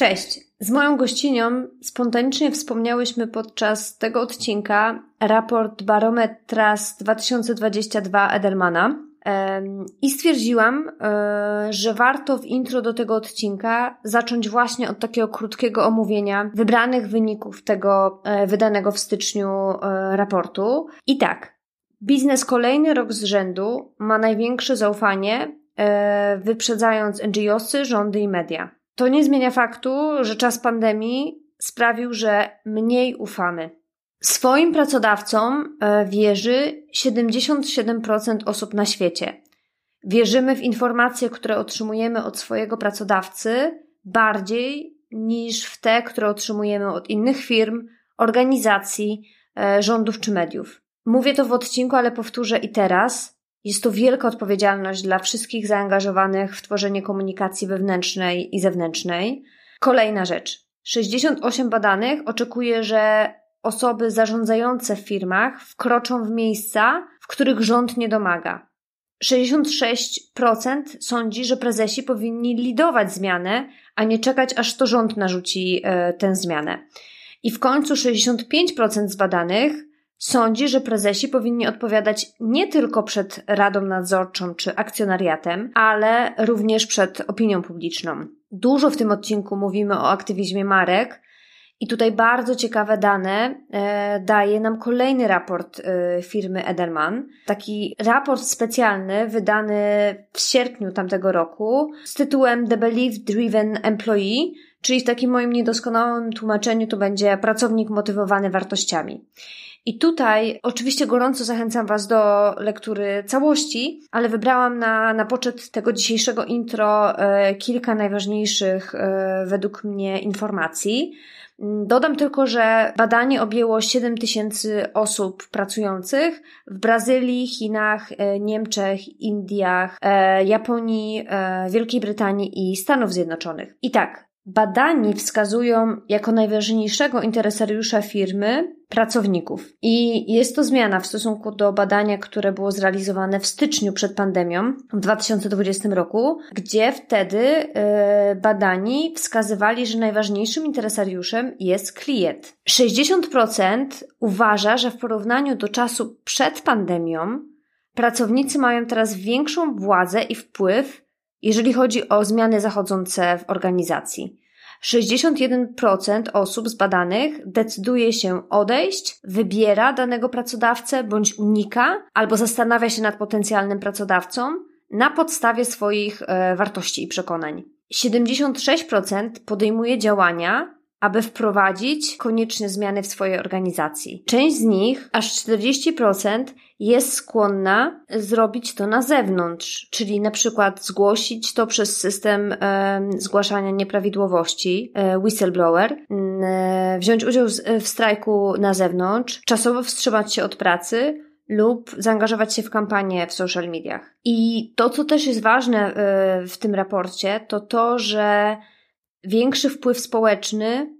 Cześć! Z moją gościnią spontanicznie wspomniałyśmy podczas tego odcinka raport Barometra z 2022 Edelmana i stwierdziłam, e, że warto w intro do tego odcinka zacząć właśnie od takiego krótkiego omówienia wybranych wyników tego e, wydanego w styczniu e, raportu. I tak, biznes kolejny rok z rzędu ma największe zaufanie, wyprzedzając NGOsy, rządy i media. To nie zmienia faktu, że czas pandemii sprawił, że mniej ufamy. Swoim pracodawcom e, wierzy 77% osób na świecie. Wierzymy w informacje, które otrzymujemy od swojego pracodawcy bardziej niż w te, które otrzymujemy od innych firm, organizacji, e, rządów czy mediów. Mówię to w odcinku, ale powtórzę i teraz. Jest to wielka odpowiedzialność dla wszystkich zaangażowanych w tworzenie komunikacji wewnętrznej i zewnętrznej. Kolejna rzecz. 68 badanych oczekuje, że osoby zarządzające w firmach wkroczą w miejsca, w których rząd nie domaga. 66% sądzi, że prezesi powinni lidować zmianę, a nie czekać, aż to rząd narzuci e, tę zmianę. I w końcu 65% z badanych sądzi, że prezesi powinni odpowiadać nie tylko przed Radą Nadzorczą czy akcjonariatem, ale również przed opinią publiczną. Dużo w tym odcinku mówimy o aktywizmie marek. I tutaj bardzo ciekawe dane e, daje nam kolejny raport e, firmy Edelman. Taki raport specjalny wydany w sierpniu tamtego roku z tytułem The Belief Driven Employee, czyli w takim moim niedoskonałym tłumaczeniu to będzie pracownik motywowany wartościami. I tutaj oczywiście gorąco zachęcam Was do lektury całości, ale wybrałam na, na poczet tego dzisiejszego intro e, kilka najważniejszych e, według mnie informacji. Dodam tylko, że badanie objęło 7 tysięcy osób pracujących w Brazylii, Chinach, e, Niemczech, Indiach, e, Japonii, e, Wielkiej Brytanii i Stanów Zjednoczonych. I tak, Badani wskazują jako najważniejszego interesariusza firmy pracowników. I jest to zmiana w stosunku do badania, które było zrealizowane w styczniu przed pandemią w 2020 roku, gdzie wtedy yy, badani wskazywali, że najważniejszym interesariuszem jest klient. 60% uważa, że w porównaniu do czasu przed pandemią pracownicy mają teraz większą władzę i wpływ jeżeli chodzi o zmiany zachodzące w organizacji. 61% osób zbadanych decyduje się odejść, wybiera danego pracodawcę bądź unika, albo zastanawia się nad potencjalnym pracodawcą na podstawie swoich e, wartości i przekonań. 76% podejmuje działania, aby wprowadzić konieczne zmiany w swojej organizacji. Część z nich, aż 40%, jest skłonna zrobić to na zewnątrz, czyli na przykład zgłosić to przez system zgłaszania nieprawidłowości, e, whistleblower, e, wziąć udział w strajku na zewnątrz, czasowo wstrzymać się od pracy, lub zaangażować się w kampanię w social mediach. I to, co też jest ważne e, w tym raporcie, to to, że Większy wpływ społeczny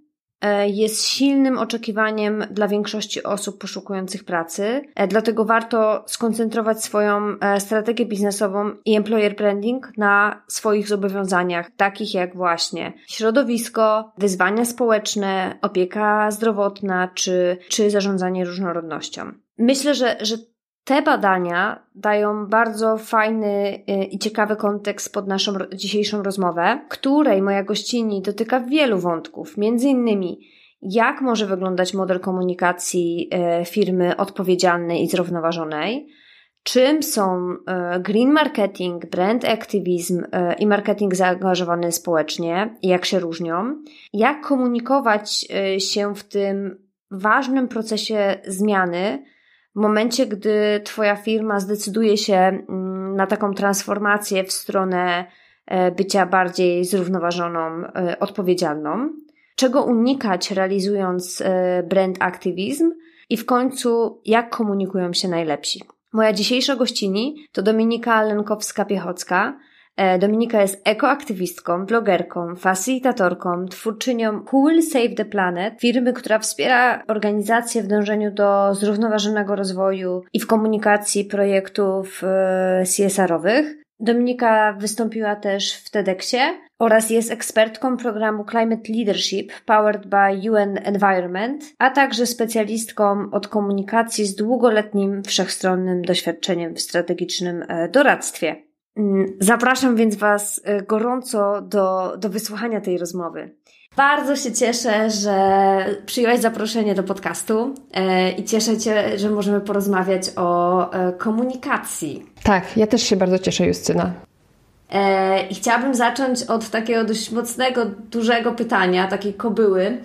jest silnym oczekiwaniem dla większości osób poszukujących pracy, e, dlatego warto skoncentrować swoją e, strategię biznesową i employer branding na swoich zobowiązaniach, takich jak właśnie środowisko, wyzwania społeczne, opieka zdrowotna czy, czy zarządzanie różnorodnością. Myślę, że, że te badania dają bardzo fajny y, i ciekawy kontekst pod naszą dzisiejszą rozmowę, której moja gościni dotyka wielu wątków, między innymi jak może wyglądać model komunikacji y, firmy odpowiedzialnej i zrównoważonej, czym są y, green marketing, brand activism i marketing zaangażowany społecznie, jak się różnią, jak komunikować się w tym ważnym procesie zmiany, w momencie, gdy Twoja firma zdecyduje się mm, na taką transformację w stronę bycia bardziej zrównoważoną, odpowiedzialną, czego unikać realizując brand activism i w końcu jak komunikują się najlepsi. Moja dzisiejsza gościni to Dominika Lenkowska-Piechocka, E, Dominika jest ekoaktywistką, blogerką, facilitatorką, twórczynią Cool Save the Planet, firmy, która wspiera organizacje w dążeniu do zrównoważonego rozwoju i w komunikacji projektów e, CSR-owych. Dominika wystąpiła też w TEDxie oraz jest ekspertką programu Climate Leadership Powered by UN Environment, a także specjalistką od komunikacji z długoletnim wszechstronnym doświadczeniem w strategicznym e, doradztwie. Mm, zapraszam więc Was y, gorąco do, do wysłuchania tej rozmowy. Bardzo się cieszę, że przyjąłeś zaproszenie do podcastu y, i cieszę się, że możemy porozmawiać o y, komunikacji. Tak, ja też się bardzo cieszę, Justyna. I chciałabym zacząć od takiego dość mocnego, dużego pytania, takiej kobyły.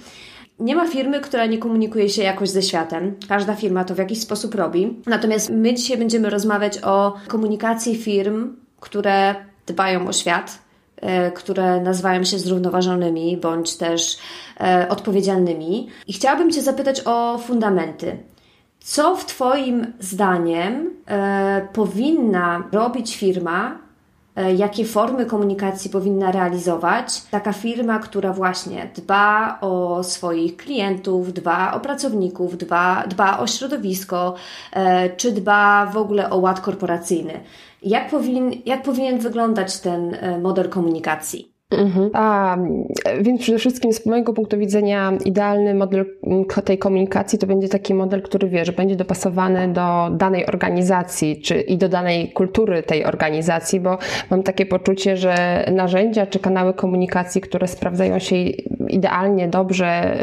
Nie ma firmy, która nie komunikuje się jakoś ze światem. Każda firma to w jakiś sposób robi. Natomiast my dzisiaj będziemy rozmawiać o komunikacji firm które dbają o świat, e, które nazywają się zrównoważonymi bądź też e, odpowiedzialnymi. I chciałabym Cię zapytać o fundamenty. Co w Twoim zdaniem e, powinna robić firma, jakie formy komunikacji powinna realizować taka firma, która właśnie dba o swoich klientów, dba o pracowników, dba, dba o środowisko, czy dba w ogóle o ład korporacyjny. Jak powinien, jak powinien wyglądać ten e, model komunikacji? Mhm. A, więc przede wszystkim z mojego punktu widzenia idealny model tej komunikacji to będzie taki model, który wie, że będzie dopasowany do danej organizacji czy i do danej kultury tej organizacji, bo mam takie poczucie, że narzędzia czy kanały komunikacji, które sprawdzają się idealnie, dobrze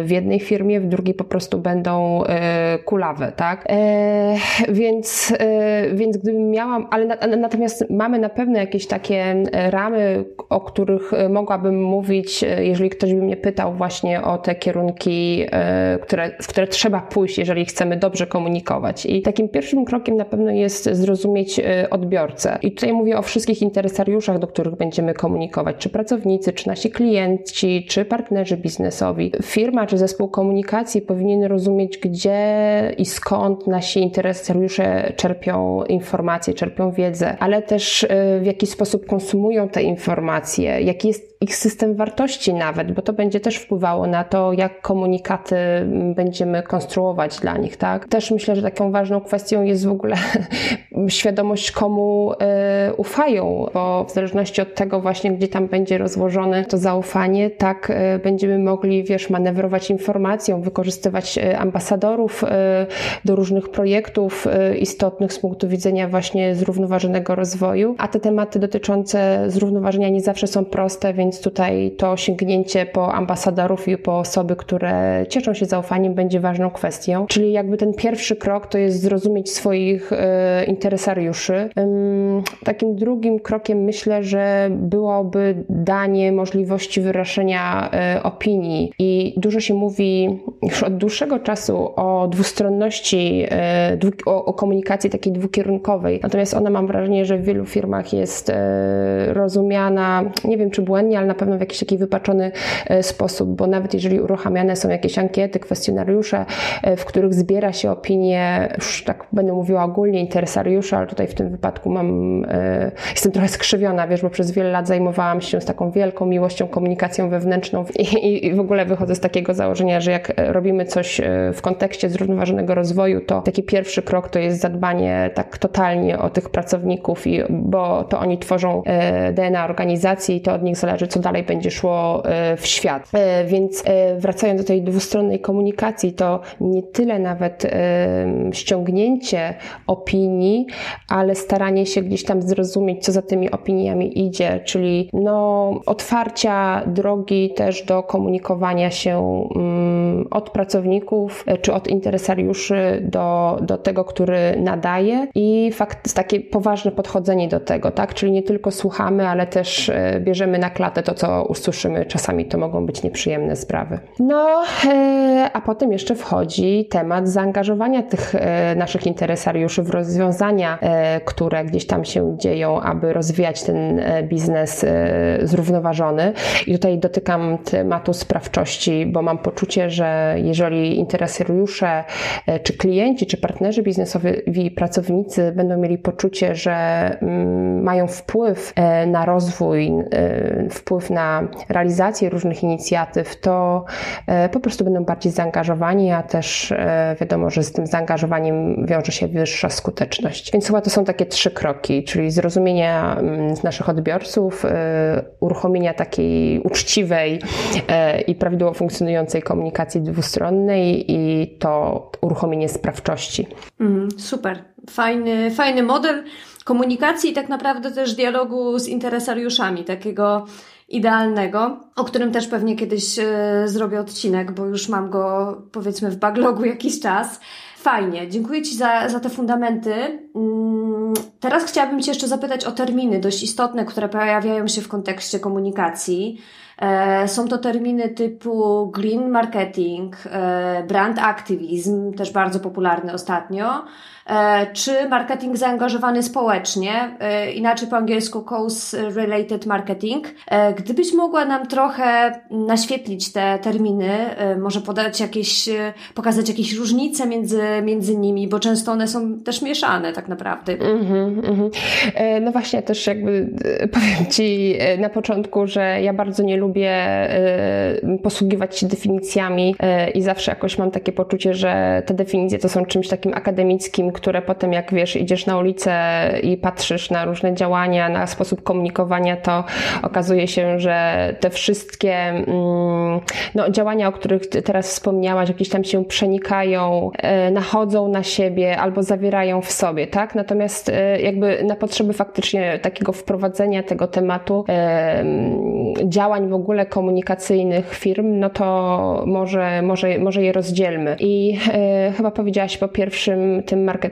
y, w jednej firmie, w drugiej po prostu będą y, kulawe, tak? E, więc, y, więc gdybym miała, ale natomiast mamy na pewno jakieś takie ramy, o których których e, mogłabym mówić, e, jeżeli ktoś by mnie pytał właśnie o te kierunki, e, które, w które trzeba pójść, jeżeli chcemy dobrze komunikować. I takim pierwszym krokiem na pewno jest zrozumieć odbiorcę. I tutaj mówię o wszystkich interesariuszach, do których będziemy komunikować, czy pracownicy, czy nasi klienci, czy partnerzy biznesowi. Firma czy zespół komunikacji powinien rozumieć, gdzie i skąd nasi interesariusze czerpią informacje, czerpią wiedzę, ale też w jaki sposób konsumują te informacje, jaki jest ich system wartości nawet, bo to będzie też wpływało na to, jak komunikaty będziemy konstruować dla nich, tak? Też myślę, że taką ważną kwestią jest w ogóle świadomość, komu y, ufają, bo w zależności od tego właśnie, gdzie tam będzie rozłożone to zaufanie, tak y, będziemy mogli, wiesz, manewrować informacją, wykorzystywać y, ambasadorów do różnych projektów istotnych z punktu widzenia właśnie zrównoważonego rozwoju, a te tematy dotyczące zrównoważenia nie zawsze są proste, więc tutaj to sięgnięcie po ambasadorów i po osoby, które cieszą się zaufaniem, będzie ważną kwestią. Czyli jakby ten pierwszy krok to jest zrozumieć swoich e, interesariuszy. Takim drugim krokiem myślę, że byłoby danie możliwości wyrażenia e, opinii i dużo się mówi już od dłuższego czasu o dwustronności, e, o, o komunikacji takiej dwukierunkowej. Natomiast ona mam wrażenie, że w wielu firmach jest rozumiana nie wiem czy błędnie, ale na pewno w jakiś taki wypaczony e, sposób, bo nawet jeżeli uruchamiane są jakieś ankiety, kwestionariusze, e, w których zbiera się opinie, już tak będę mówiła ogólnie, interesariusze, ale tutaj w tym wypadku mam, e, jestem trochę skrzywiona, wiesz, bo przez wiele lat zajmowałam się z taką wielką miłością komunikacją wewnętrzną i, i w ogóle wychodzę z takiego założenia, że jak robimy coś w kontekście zrównoważonego rozwoju, to taki pierwszy krok to jest zadbanie tak totalnie o tych pracowników, i, bo to oni tworzą DNA organizacji, to od nich zależy, co dalej będzie szło e, w świat. E, więc e, wracając do tej dwustronnej komunikacji, to nie tyle nawet ściągnięcie opinii, ale staranie się gdzieś tam zrozumieć, co za tymi opiniami idzie, czyli no, otwarcia drogi też do komunikowania się mm, od pracowników czy od interesariuszy do, do tego, który nadaje i fakt, takie poważne podchodzenie do tego, tak? Czyli nie tylko słuchamy, ale też bierzemy na klatę to, co usłyszymy. Czasami to mogą być nieprzyjemne sprawy. No, a potem jeszcze wchodzi temat zaangażowania tych naszych interesariuszy w rozwiązania, które gdzieś tam się dzieją, aby rozwijać ten biznes zrównoważony. I tutaj dotykam tematu sprawczości, bo mam poczucie, że jeżeli interesariusze, e, czy klienci, czy partnerzy biznesowi, pracownicy będą mieli poczucie, że mm, mają wpływ e, na rozwój, e, wpływ na realizację różnych inicjatyw, to po prostu będą bardziej zaangażowani, a też wiadomo, że z tym zaangażowaniem wiąże się wyższa skuteczność. Więc chyba to są takie trzy kroki, czyli zrozumienia mm, naszych odbiorców, uruchomienia takiej uczciwej e, i prawidłowo funkcjonującej komunikacji dwustronnej i to uruchomienie sprawczości. Mm, super. Fajny, fajny model komunikacji i tak naprawdę też dialogu z interesariuszami, takiego idealnego, o którym też pewnie kiedyś e, zrobię odcinek, bo już mam go powiedzmy w backlogu jakiś czas. Fajnie, dziękuję Ci za, za te fundamenty. Mm, teraz chciałabym Cię jeszcze zapytać o terminy dość istotne, które pojawiają się w kontekście komunikacji. E, są to terminy typu green marketing, e, brand activism, też bardzo popularny ostatnio, czy marketing zaangażowany społecznie, inaczej po angielsku cause related marketing. Gdybyś mogła nam trochę naświetlić te terminy, może podać jakieś, pokazać jakieś różnice między, między nimi, bo często one są też mieszane tak naprawdę. Mm-hmm, mm-hmm. No właśnie, też jakby powiem Ci na początku, że ja bardzo nie lubię posługiwać się definicjami i zawsze jakoś mam takie poczucie, że te definicje to są czymś takim akademickim, które potem jak wiesz, idziesz na ulicę i patrzysz na różne działania, na sposób komunikowania, to okazuje się, że te wszystkie mm, no, działania, o których teraz wspomniałaś, jakieś tam się przenikają, y, nachodzą na siebie albo zawierają w sobie, tak? Natomiast jakby na potrzeby faktycznie takiego wprowadzenia tego tematu działań w ogóle komunikacyjnych firm, no to może, może, może je rozdzielmy. I e, chyba powiedziałaś po pierwszym tym marketingu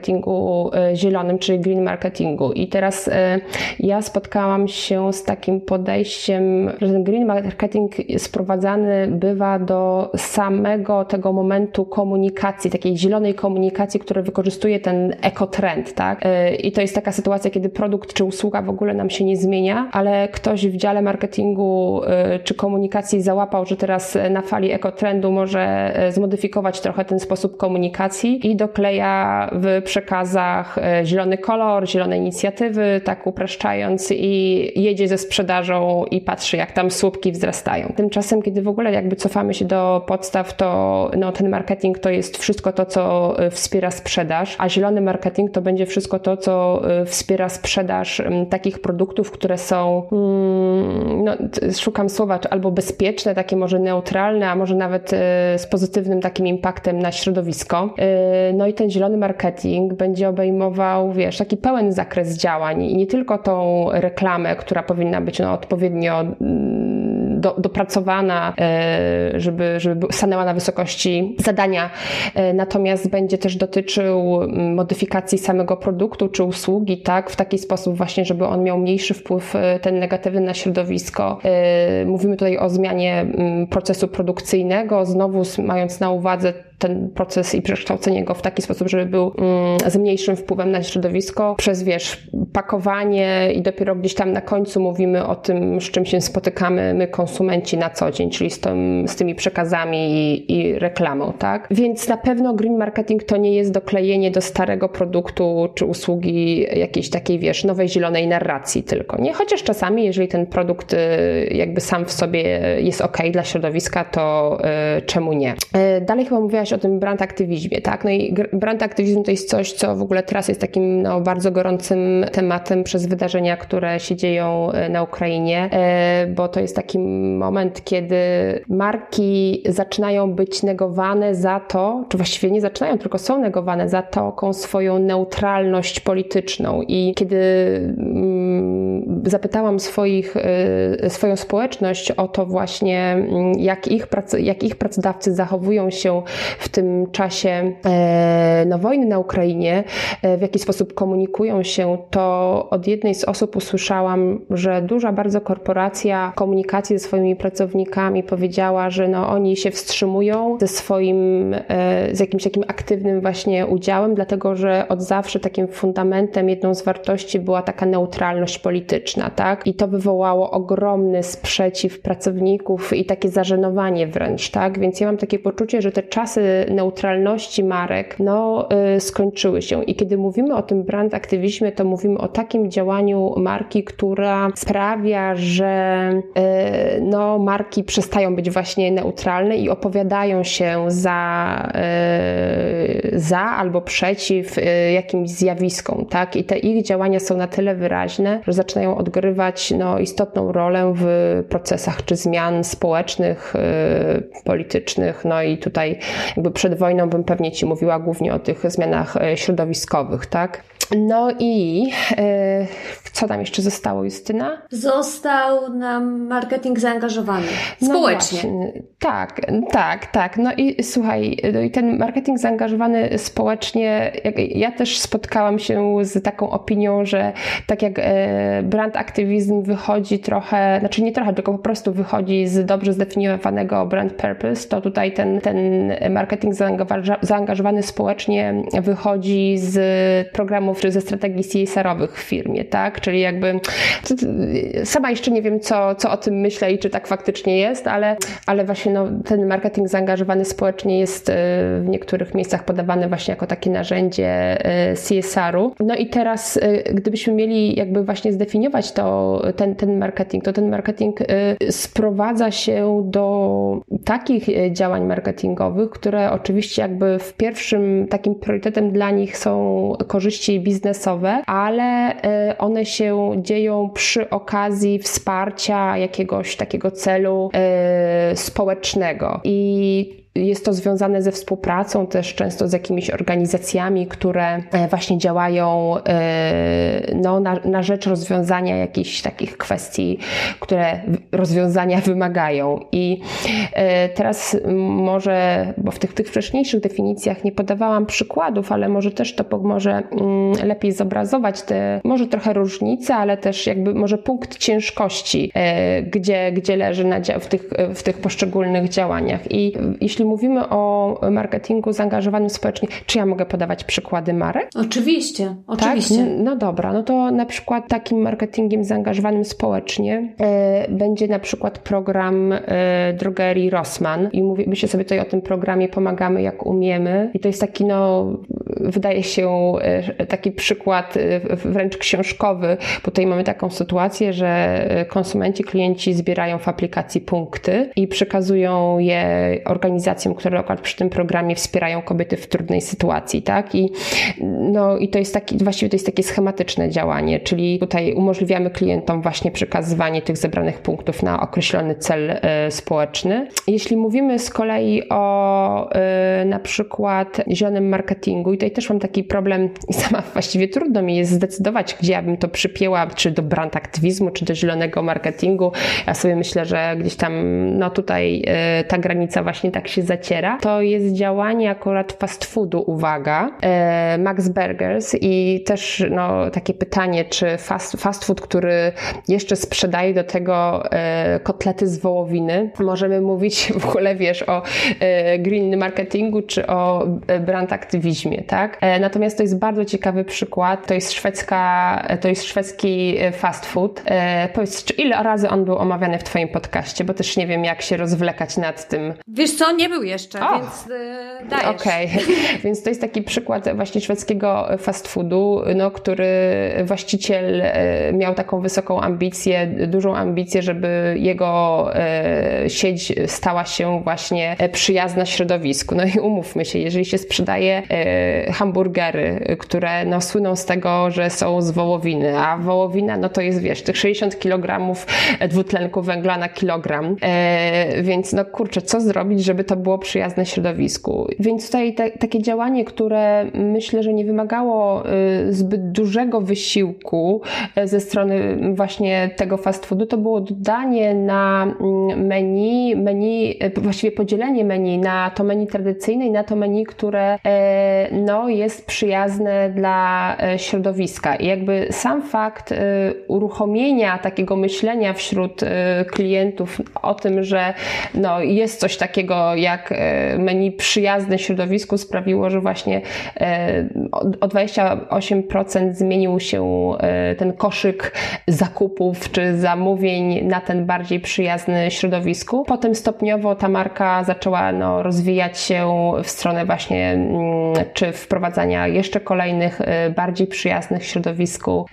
e, zielonym, czyli green marketingu. I teraz e, ja spotkałam się z takim podejściem, że ten green marketing sprowadzany bywa do samego tego momentu komunikacji, takiej zielonej komunikacji, która wykorzystuje ten ekotrend, tak? E, I to jest taka sytuacja, kiedy produkt czy usługa w ogóle nam się nie zmienia, ale ktoś w dziale marketingu czy komunikacji załapał, że teraz na fali ekotrendu może zmodyfikować trochę ten sposób komunikacji i dokleja w przekazach e, zielony kolor, zielone inicjatywy, tak upraszczając i jedzie ze sprzedażą i patrzy jak tam słupki wzrastają. Tymczasem, kiedy w ogóle jakby cofamy się do podstaw, to no, ten marketing to jest wszystko to, co e, wspiera sprzedaż, a zielony marketing to będzie wszystko to, co wspiera sprzedaż takich produktów, które są, mm, no, szukam słowa, albo bezpieczne, takie może neutralne, a może nawet e, z pozytywnym takim impaktem na środowisko. E, no i ten zielony marketing będzie obejmował, wiesz, taki pełen zakres działań i nie tylko tą reklamę, która powinna być no, odpowiednio mm, do, dopracowana, e, żeby, żeby stanęła na wysokości zadania, natomiast będzie też dotyczył mm, modyfikacji samego produktu czy usługi, tak, w taki sposób właśnie, żeby on miał mniejszy wpływ ten negatywny na środowisko. Mówimy tutaj o zmianie mm, procesu produkcyjnego, znowu mając na uwadze ten proces i przekształcenie go w taki sposób, żeby był mm, z mniejszym wpływem na środowisko, przez wiesz, pakowanie i dopiero gdzieś tam na końcu mówimy o tym, z czym się spotykamy my konsumenci na co dzień, czyli z, tym, z tymi przekazami i, i reklamą, tak? Więc na pewno green marketing to nie jest doklejenie do starego produktu czy usługi jakiejś takiej, wiesz, nowej zielonej narracji tylko, nie? Chociaż czasami, jeżeli ten produkt y, jakby sam w sobie jest ok dla środowiska, to y, czemu nie? Y, dalej chyba mówiłaś o tym brand aktywizmie, tak? No i brand aktywizm to jest coś, co w ogóle teraz jest takim no, bardzo gorącym tematem przez wydarzenia, które się dzieją e, na Ukrainie, e, bo to jest taki moment, kiedy marki zaczynają być negowane za to, czy właściwie nie zaczynają, tylko są negowane za taką swoją neutralność polityczną i kiedy mm, zapytałam swoich, swoją społeczność o to właśnie, mm, jak ich, jak ich pracodawcy zachowują się w tym czasie no, wojny na Ukrainie, w jaki sposób komunikują się, to od jednej z osób usłyszałam, że duża bardzo korporacja komunikacji ze swoimi pracownikami powiedziała, że no, oni się wstrzymują ze swoim, z jakimś takim aktywnym właśnie udziałem, dlatego że od zawsze takim fundamentem, jedną z wartości była taka neutralność polityczna, tak? I to wywołało ogromny sprzeciw pracowników i takie zażenowanie wręcz, tak? Więc ja mam takie poczucie, że te czasy neutralności marek, no, yy, skończyły się. I kiedy mówimy o tym brand aktywizmie, to mówimy o takim działaniu marki, która sprawia, że yy, no, marki przestają być właśnie neutralne i opowiadają się za, yy, za albo przeciw y, jakimś zjawiskom, tak? I te ich działania są na tyle wyraźne, zaczynają odgrywać no, istotną rolę w procesach czy zmian społecznych, y, politycznych. No i tutaj jakby przed wojną bym pewnie Ci mówiła głównie o tych zmianach y, środowiskowych, tak? No i e, co tam jeszcze zostało, Justyna? Został nam marketing zaangażowany no społecznie. No tak, tak, tak. No i słuchaj, no i ten marketing zaangażowany społecznie, ja też spotkałam się z taką opinią, że tak jak e, brand aktywizm wychodzi trochę, znaczy nie trochę, tylko po prostu wychodzi z dobrze zdefiniowanego brand purpose, to tutaj ten, ten marketing zaangażowany społecznie wychodzi z programów czy ze strategii CSR-owych w firmie, tak? Czyli jakby sama jeszcze nie wiem, co, co o tym myślę i czy tak faktycznie jest, ale, ale właśnie no, ten marketing zaangażowany społecznie jest y, w niektórych miejscach podawany właśnie jako takie narzędzie y, CSR-u. No i teraz, y, gdybyśmy mieli jakby właśnie zdefiniować to, ten, ten marketing, to ten marketing sprowadza się do takich działań marketingowych, które oczywiście jakby w pierwszym takim priorytetem dla nich są korzyści biznesowe, ale y, one się dzieją przy okazji wsparcia jakiegoś takiego celu y, społecznego. I jest to związane ze współpracą też często z jakimiś organizacjami, które e, właśnie działają e, no, na, na rzecz rozwiązania jakichś takich kwestii, które rozwiązania wymagają. I e, teraz może, bo w tych, tych wcześniejszych definicjach nie podawałam przykładów, ale może też to pomoże mm, lepiej zobrazować te może trochę różnice, ale też jakby może punkt ciężkości, gdzie, gdzie leży na, w, tych, w tych poszczególnych działaniach. I jeśli mówimy o marketingu zaangażowanym społecznie, czy ja mogę podawać przykłady marek? Oczywiście, oczywiście. Tak? No dobra, no to na przykład takim marketingiem zaangażowanym społecznie e, będzie na przykład program e, drogerii Rossmann i mówię, myślę sobie tutaj o tym programie Pomagamy jak umiemy i to jest taki no, wydaje się e, taki przykład wręcz książkowy, bo tutaj mamy taką sytuację, że konsumenci, klienci zbierają w aplikacji punkty i przekazują je organizacjom organizacjom, które akurat przy tym programie wspierają kobiety w trudnej sytuacji, tak? I, no, i to jest taki, właściwie to jest takie schematyczne działanie, czyli tutaj umożliwiamy klientom właśnie przekazywanie tych zebranych punktów na określony cel y, społeczny. Jeśli mówimy z kolei o y, na przykład zielonym marketingu, i tutaj też mam taki problem i sama właściwie trudno mi jest zdecydować, gdzie ja bym to przypięła, czy do brand aktywizmu, czy do zielonego marketingu. Ja sobie myślę, że gdzieś tam, no tutaj y, ta granica właśnie tak się zaciera, to jest działanie akurat fast foodu, uwaga, e, Max Burgers i też no, takie pytanie, czy fast, fast food, który jeszcze sprzedaje do tego e, kotlety z wołowiny, możemy mówić w ogóle, wiesz, o e, green marketingu, czy o brand aktywizmie, tak? Natomiast to jest bardzo ciekawy przykład, to jest szwedzka, to jest szwedzki fast food. Powiedz, czy ile razy on był omawiany w Twoim podcaście, bo też nie wiem, jak się rozwlekać nad tym. Wiesz co, nie był jeszcze, o. więc yy, dajesz. Okej, okay. więc to jest taki przykład właśnie szwedzkiego fast foodu, no, który właściciel e, miał taką wysoką ambicję, dużą ambicję, żeby jego e, sieć stała się właśnie przyjazna środowisku. No i umówmy się, jeżeli się sprzedaje e, hamburgery, które no, słyną z tego, że są z wołowiny, a wołowina no to jest, wiesz, tych 60 kg dwutlenku węgla na kilogram, więc no kurczę, co zrobić, żeby to było przyjazne środowisku. Więc tutaj te, takie działanie, które myślę, że nie wymagało zbyt dużego wysiłku ze strony właśnie tego fast foodu, to było dodanie na mm, menu, menu, właściwie podzielenie menu na to menu tradycyjne i na to menu, które no, jest przyjazne dla środowiska. I jakby sam fakt uruchomienia takiego myślenia wśród klientów o tym, że no, jest coś takiego jak e, menu przyjazne środowisku sprawiło, że właśnie e, o 28% zmienił się e, ten koszyk zakupów czy zamówień na ten bardziej przyjazny środowisku. Potem stopniowo ta marka zaczęła no, rozwijać się w stronę właśnie mm, czy wprowadzania jeszcze kolejnych bardziej przyjaznych środowisku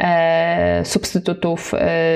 substytutów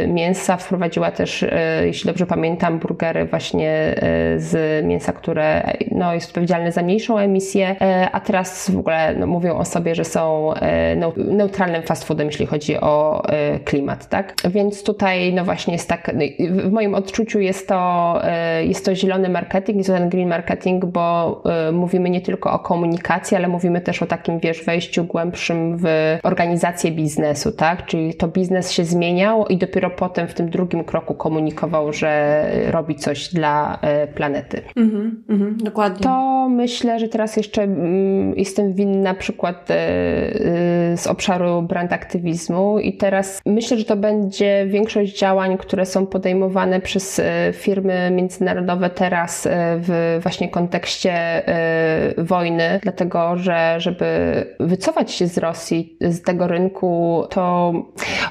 mięsa. Wprowadziła też, jeśli dobrze pamiętam, burgery właśnie z mięsa, które no, jest odpowiedzialne za mniejszą emisję, e, a teraz w ogóle no, mówią o sobie, że są e, neutralnym fast foodem, jeśli chodzi o e, klimat, tak? Więc tutaj no właśnie jest tak, no, w moim odczuciu jest to, jest to zielony marketing, jest to ten green marketing, bo mówimy nie tylko o komunikacji, ale mówimy też o takim, wiesz, wejściu głębszym w organizację biznesu, tak? Czyli to biznes się zmieniał i dopiero potem w tym drugim kroku komunikował, że robi coś dla planety. Mhm, mhm, dokładnie. To myślę, że teraz jeszcze mm, jestem winna przykład e, e, z obszaru brand aktywizmu i teraz myślę, że to będzie większość działań, które są podejmowane przez e, firmy międzynarodowe teraz w właśnie kontekście wojny, dlatego że żeby wycofać się z Rosji, z tego rynku, to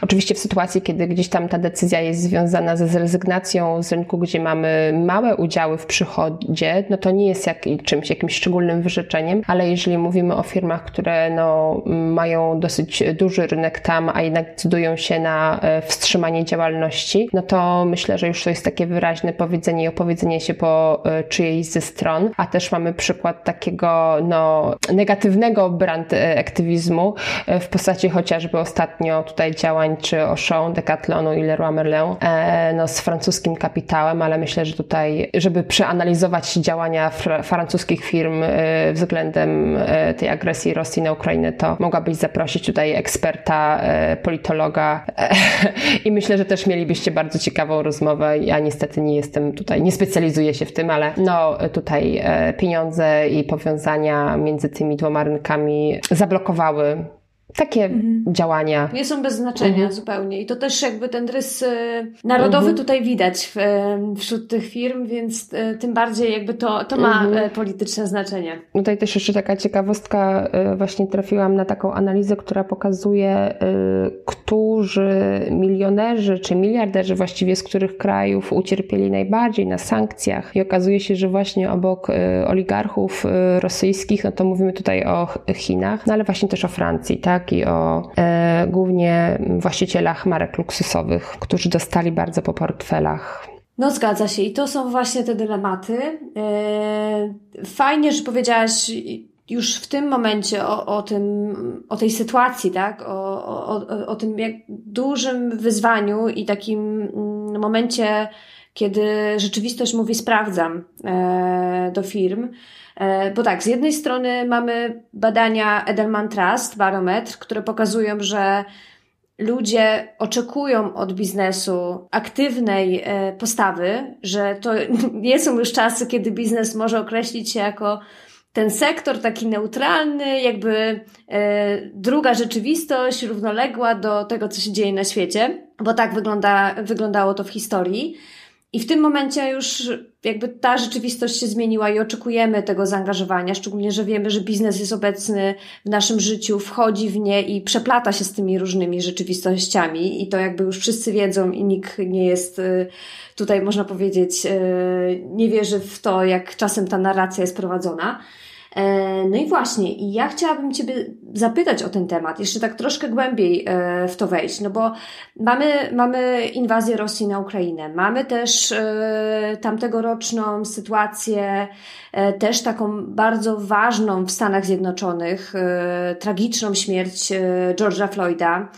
oczywiście w sytuacji, kiedy gdzieś tam ta decyzja jest związana ze zrezygnacją z rynku, gdzie mamy małe udziały w przychodzie, no to nie jest jak, czymś, jakimś szczególnym wyrzeczeniem, ale jeżeli mówimy o firmach, które no, mają dosyć duży rynek tam, a jednak decydują się na e, wstrzymanie działalności, no to myślę, że już to jest takie wyraźne powiedzenie i opowiedzenie się po e, czyjejś ze stron, a też mamy przykład takiego no, negatywnego brand e, aktywizmu w postaci chociażby ostatnio tutaj działań czy Auchan, Decathlonu i Leroy Merlin no, z francuskim kapitałem, ale myślę, że tutaj, żeby przeanalizować działania fr francuskich firm e, względem e, tej agresji Rosji na Ukrainę, to mogłabyś zaprosić tutaj eksperta, e, politologa i myślę, że też mielibyście bardzo ciekawą rozmowę. Ja niestety nie jestem tutaj, nie specjalizuję się w tym, ale no tutaj pieniądze i powiązania między tymi dwoma rynkami zablokowały takie mhm. działania. Nie są bez znaczenia mhm. zupełnie. I to też jakby ten rys y, narodowy mhm. tutaj widać w, y, wśród tych firm, więc y, tym bardziej jakby to, to ma mhm. polityczne znaczenie. Tutaj też jeszcze taka ciekawostka, właśnie trafiłam na taką analizę, która pokazuje, którzy milionerzy czy miliarderzy właściwie z których krajów ucierpieli najbardziej na sankcjach. I okazuje się, że właśnie obok oligarchów rosyjskich, no to mówimy tutaj o Chinach, no ale właśnie też o Francji, tak? Tak i o e, głównie właścicielach marek luksusowych, którzy dostali bardzo po portfelach. No zgadza się i to są właśnie te dylematy. E, fajnie, że powiedziałaś już w tym momencie o, o, tym, o tej sytuacji, tak? O, o, o tym jak dużym wyzwaniu i takim mm, momencie, kiedy rzeczywistość mówi sprawdzam e, do firm. E, bo tak, z jednej strony mamy badania Edelman Trust, barometr, które pokazują, że ludzie oczekują od biznesu aktywnej e, postawy, że to nie są już czasy, kiedy biznes może określić się jako ten sektor taki neutralny, jakby e, druga rzeczywistość równoległa do tego, co się dzieje na świecie, bo tak wygląda, wyglądało to w historii. I w tym momencie już jakby ta rzeczywistość się zmieniła i oczekujemy tego zaangażowania, szczególnie, że wiemy, że biznes jest obecny w naszym życiu, wchodzi w nie i przeplata się z tymi różnymi rzeczywistościami i to jakby już wszyscy wiedzą i nikt nie jest y, tutaj, można powiedzieć, y, nie wierzy w to, jak czasem ta narracja jest prowadzona. E, no i właśnie, i ja chciałabym Ciebie zapytać o ten temat, jeszcze tak troszkę głębiej e, w to wejść, no bo mamy, mamy inwazję Rosji na Ukrainę, mamy też e, tamtegoroczną sytuację, też taką bardzo ważną w Stanach Zjednoczonych, tragiczną śmierć George'a Floyda,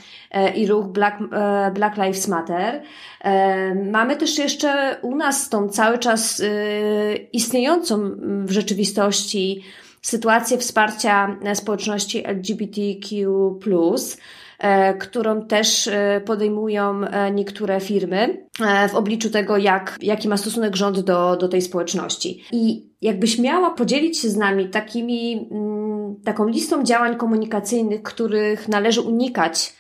i ruch Black, Black Lives Matter. Mamy też jeszcze u nas tą cały czas istniejącą w rzeczywistości sytuację wsparcia społeczności LGBTQ, E, którą też e, podejmują e, niektóre firmy w obliczu tego, jak, jaki ma stosunek rząd do, do tej społeczności. I jakbyś miała podzielić się z nami takimi, mm, taką listą działań komunikacyjnych, których należy unikać E,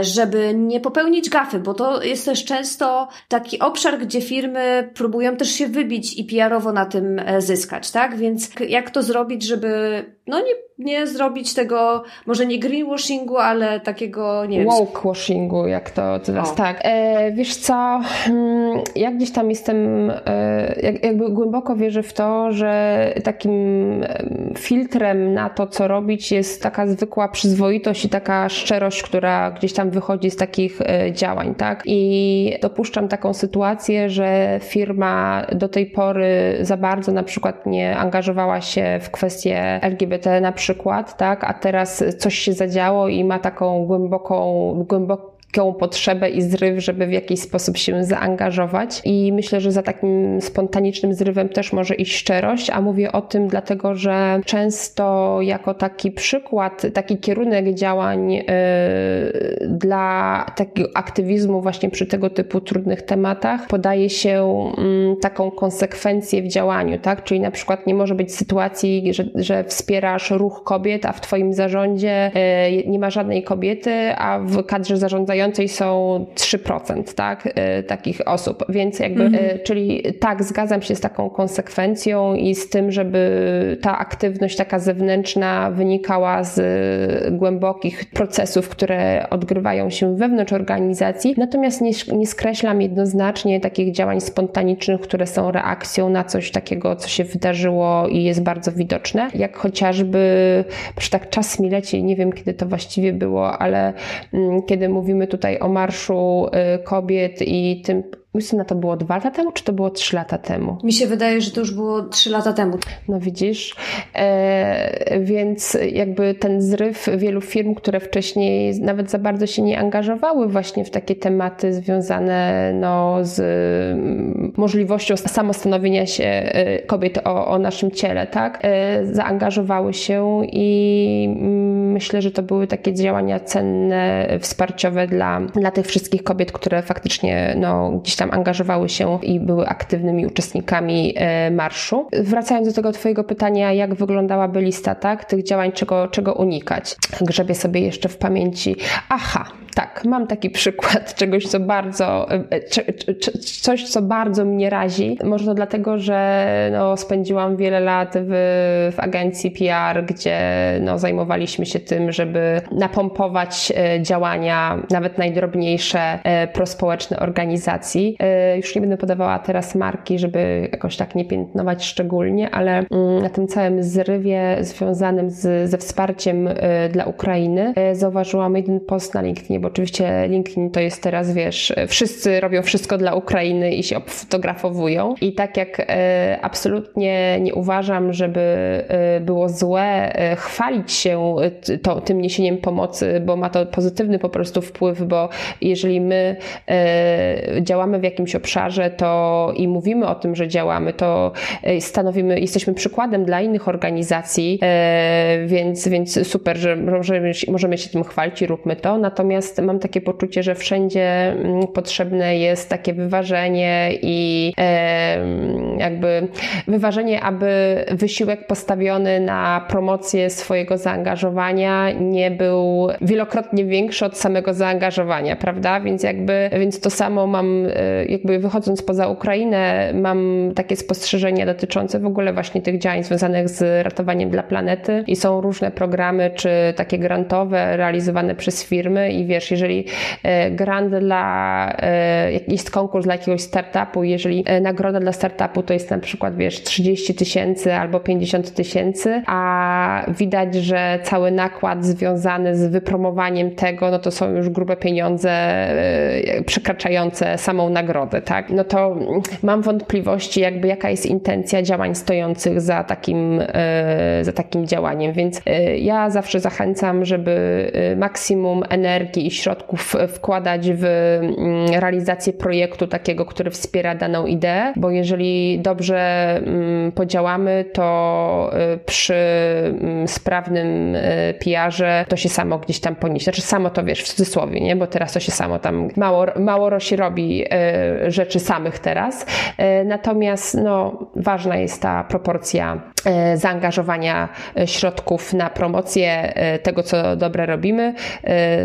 żeby nie popełnić gafy, bo to jest też często taki obszar, gdzie firmy próbują też się wybić i PR-owo na tym e, zyskać, tak? Więc jak to zrobić, żeby no nie, nie zrobić tego, może nie greenwashingu, ale takiego, nie wiem. Wokewashingu, jak to teraz, o. tak. E, wiesz co, hmm, ja gdzieś tam jestem, e, jakby głęboko wierzę w to, że takim filtrem na to, co robić jest taka zwykła przyzwoitość i taka szczerość, która gdzieś tam wychodzi z takich e, działań, tak? I dopuszczam taką sytuację, że firma do tej pory za bardzo na przykład nie angażowała się w kwestie LGBT na przykład, tak? A teraz coś się zadziało i ma taką głęboką, głęboką taką potrzebę i zryw, żeby w jakiś sposób się zaangażować. I myślę, że za takim spontanicznym zrywem też może iść szczerość, a mówię o tym dlatego, że często jako taki przykład, taki kierunek działań yy, dla takiego aktywizmu właśnie przy tego typu trudnych tematach podaje się yy, taką konsekwencję w działaniu, tak? Czyli na przykład nie może być sytuacji, że, że wspierasz ruch kobiet, a w Twoim zarządzie yy, nie ma żadnej kobiety, a w kadrze zarządzającej są 3%, tak, y, takich osób, więc jakby, mhm. Y, czyli tak, zgadzam się z taką konsekwencją i z tym, żeby ta aktywność taka zewnętrzna wynikała z głębokich procesów, które odgrywają się wewnątrz organizacji, natomiast nie, nie skreślam jednoznacznie takich działań spontanicznych, które są reakcją na coś takiego, co się wydarzyło i jest bardzo widoczne, jak chociażby, że tak czas mi leci, nie wiem kiedy to właściwie było, ale mm, kiedy mówimy tutaj o Marszu y, Kobiet i tym Justyna, to było dwa lata temu, czy to było trzy lata temu? Mi się wydaje, że to już było trzy lata temu. No widzisz, e, więc jakby ten zryw wielu firm, które wcześniej nawet za bardzo się nie angażowały właśnie w takie tematy związane no, z mm, możliwością samostanowienia się e, kobiet o, o naszym ciele, tak? E, zaangażowały się i mm, myślę, że to były takie działania cenne, wsparciowe dla, dla tych wszystkich kobiet, które faktycznie no, gdzieś tam angażowały się i były aktywnymi uczestnikami e, marszu. Wracając do tego Twojego pytania, jak wyglądałaby lista tak, tych działań, czego, czego unikać? Grzebię sobie jeszcze w pamięci. Aha, tak, mam taki przykład czegoś, co bardzo, e, coś, co bardzo mnie razi. Może to dlatego, że no, spędziłam wiele lat w, w agencji PR, gdzie no, zajmowaliśmy się tym, żeby napompować e, działania, nawet najdrobniejsze, prospołeczne organizacji. E, już nie będę podawała teraz marki, żeby jakoś tak nie piętnować szczególnie, ale mm, na tym całym zrywie związanym z, ze wsparciem e, dla Ukrainy e, zauważyłam jeden post na LinkedInie, bo oczywiście LinkedIn to jest teraz, wiesz, wszyscy robią wszystko dla Ukrainy i się fotografowują. I tak jak absolutnie nie uważam, żeby było złe chwalić się to, tym niesieniem pomocy, bo ma to pozytywny po prostu wpływ, bo jeżeli my działamy w jakimś obszarze to i mówimy o tym, że działamy, to e, stanowimy, jesteśmy przykładem dla innych organizacji, e, więc, więc super, że możemy, możemy się tym chwalić i róbmy to. Natomiast mam takie poczucie, że wszędzie mm, potrzebne jest takie wyważenie i e, jakby wyważenie, aby wysiłek postawiony na promocję swojego zaangażowania nie był wielokrotnie większy od samego zaangażowania, prawda? Więc jakby, więc to samo mam jakby wychodząc poza Ukrainę, mam takie spostrzeżenia dotyczące w ogóle właśnie tych działań związanych z ratowaniem dla planety i są różne programy, czy takie grantowe realizowane przez firmy i wiesz, jeżeli e, grant dla, e, jest konkurs dla jakiegoś startupu, jeżeli e, nagroda dla startupu to jest na przykład, wiesz, 30 tysięcy albo 50 tysięcy, a widać, że cały nakład związany z wypromowaniem tego, no to są już grube pieniądze e, przekraczające samą nagrodę, tak? No to mam wątpliwości, jakby jaka jest intencja działań stojących za takim, e, za takim działaniem, więc ja zawsze zachęcam, żeby maksimum energii i środków wkładać w mm, realizację projektu takiego, który wspiera daną ideę, bo jeżeli dobrze mm, podziałamy, to przy mm, sprawnym PR-ze to się samo gdzieś tam poniesie. Znaczy samo to wiesz, w cudzysłowie, nie? Bo teraz to się samo tam mało, mało się robi e, rzeczy samych teraz. E, natomiast no, ważna jest ta proporcja e, zaangażowania środków na promocję tego, co dobre robimy,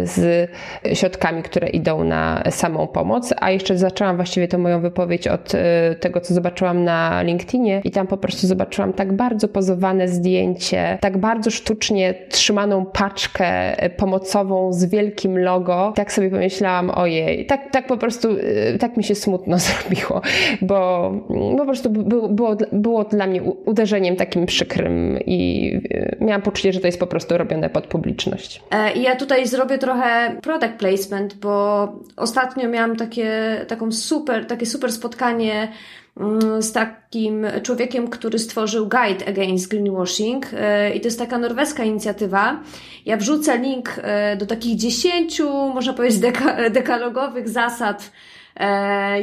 z środkami, które idą na samą pomoc. A jeszcze zaczęłam właściwie tę moją wypowiedź od tego, co zobaczyłam na LinkedInie i tam po prostu zobaczyłam tak bardzo pozowane zdjęcie, tak bardzo sztucznie trzymaną paczkę e, pomocową z wielkim logo, tak sobie pomyślałam, ojej, tak, tak po prostu, e, tak mi się smutno zrobiło, bo po prostu było, było, było dla mnie uderzeniem takim przykrym i e, miałam poczucie, że to jest po prostu robione pod publiczność. Ja tutaj zrobię trochę product placement, bo ostatnio miałam takie, taką super, takie super spotkanie Mm, z takim człowiekiem, który stworzył Guide Against Greenwashing e, i to jest taka norweska inicjatywa. Ja wrzucę link e, do takich dziesięciu, można powiedzieć, deka dekalogowych zasad,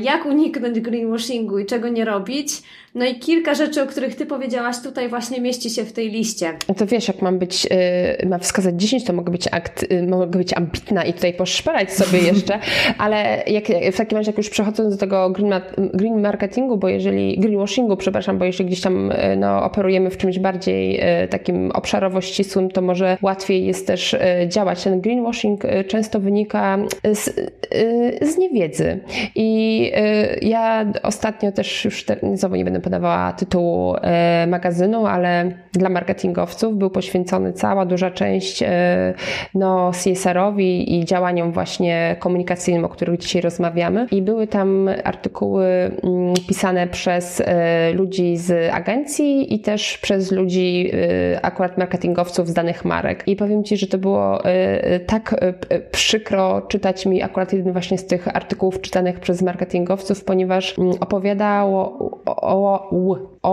jak uniknąć greenwashingu i czego nie robić. No i kilka rzeczy, o których Ty powiedziałaś, tutaj właśnie mieści się w tej liście. To wiesz, jak mam być, yy, mam wskazać 10, to mogę być, akt, yy, mogę być ambitna i tutaj poszperać sobie jeszcze, ale jak, w takim razie, jak już przechodząc do tego green, green marketingu, bo jeżeli, greenwashingu, przepraszam, bo jeżeli gdzieś tam yy, no, operujemy w czymś bardziej y, takim obszarowo ścisłym, to może łatwiej jest też y, działać. Ten greenwashing y, często wynika z, z niewiedzy. I ja ostatnio też już, znowu nie będę podawała tytułu e, magazynu, ale dla marketingowców był poświęcony cała duża część e, no, CSR-owi i działaniom właśnie komunikacyjnym, o których dzisiaj rozmawiamy. I były tam artykuły mm, pisane przez ludzi z agencji i też przez ludzi akurat marketingowców z danych marek. I powiem Ci, że to było tak przykro czytać mi akurat jeden właśnie z tych artykułów czytanych przez marketingowców, ponieważ mm, opowiadało o, o,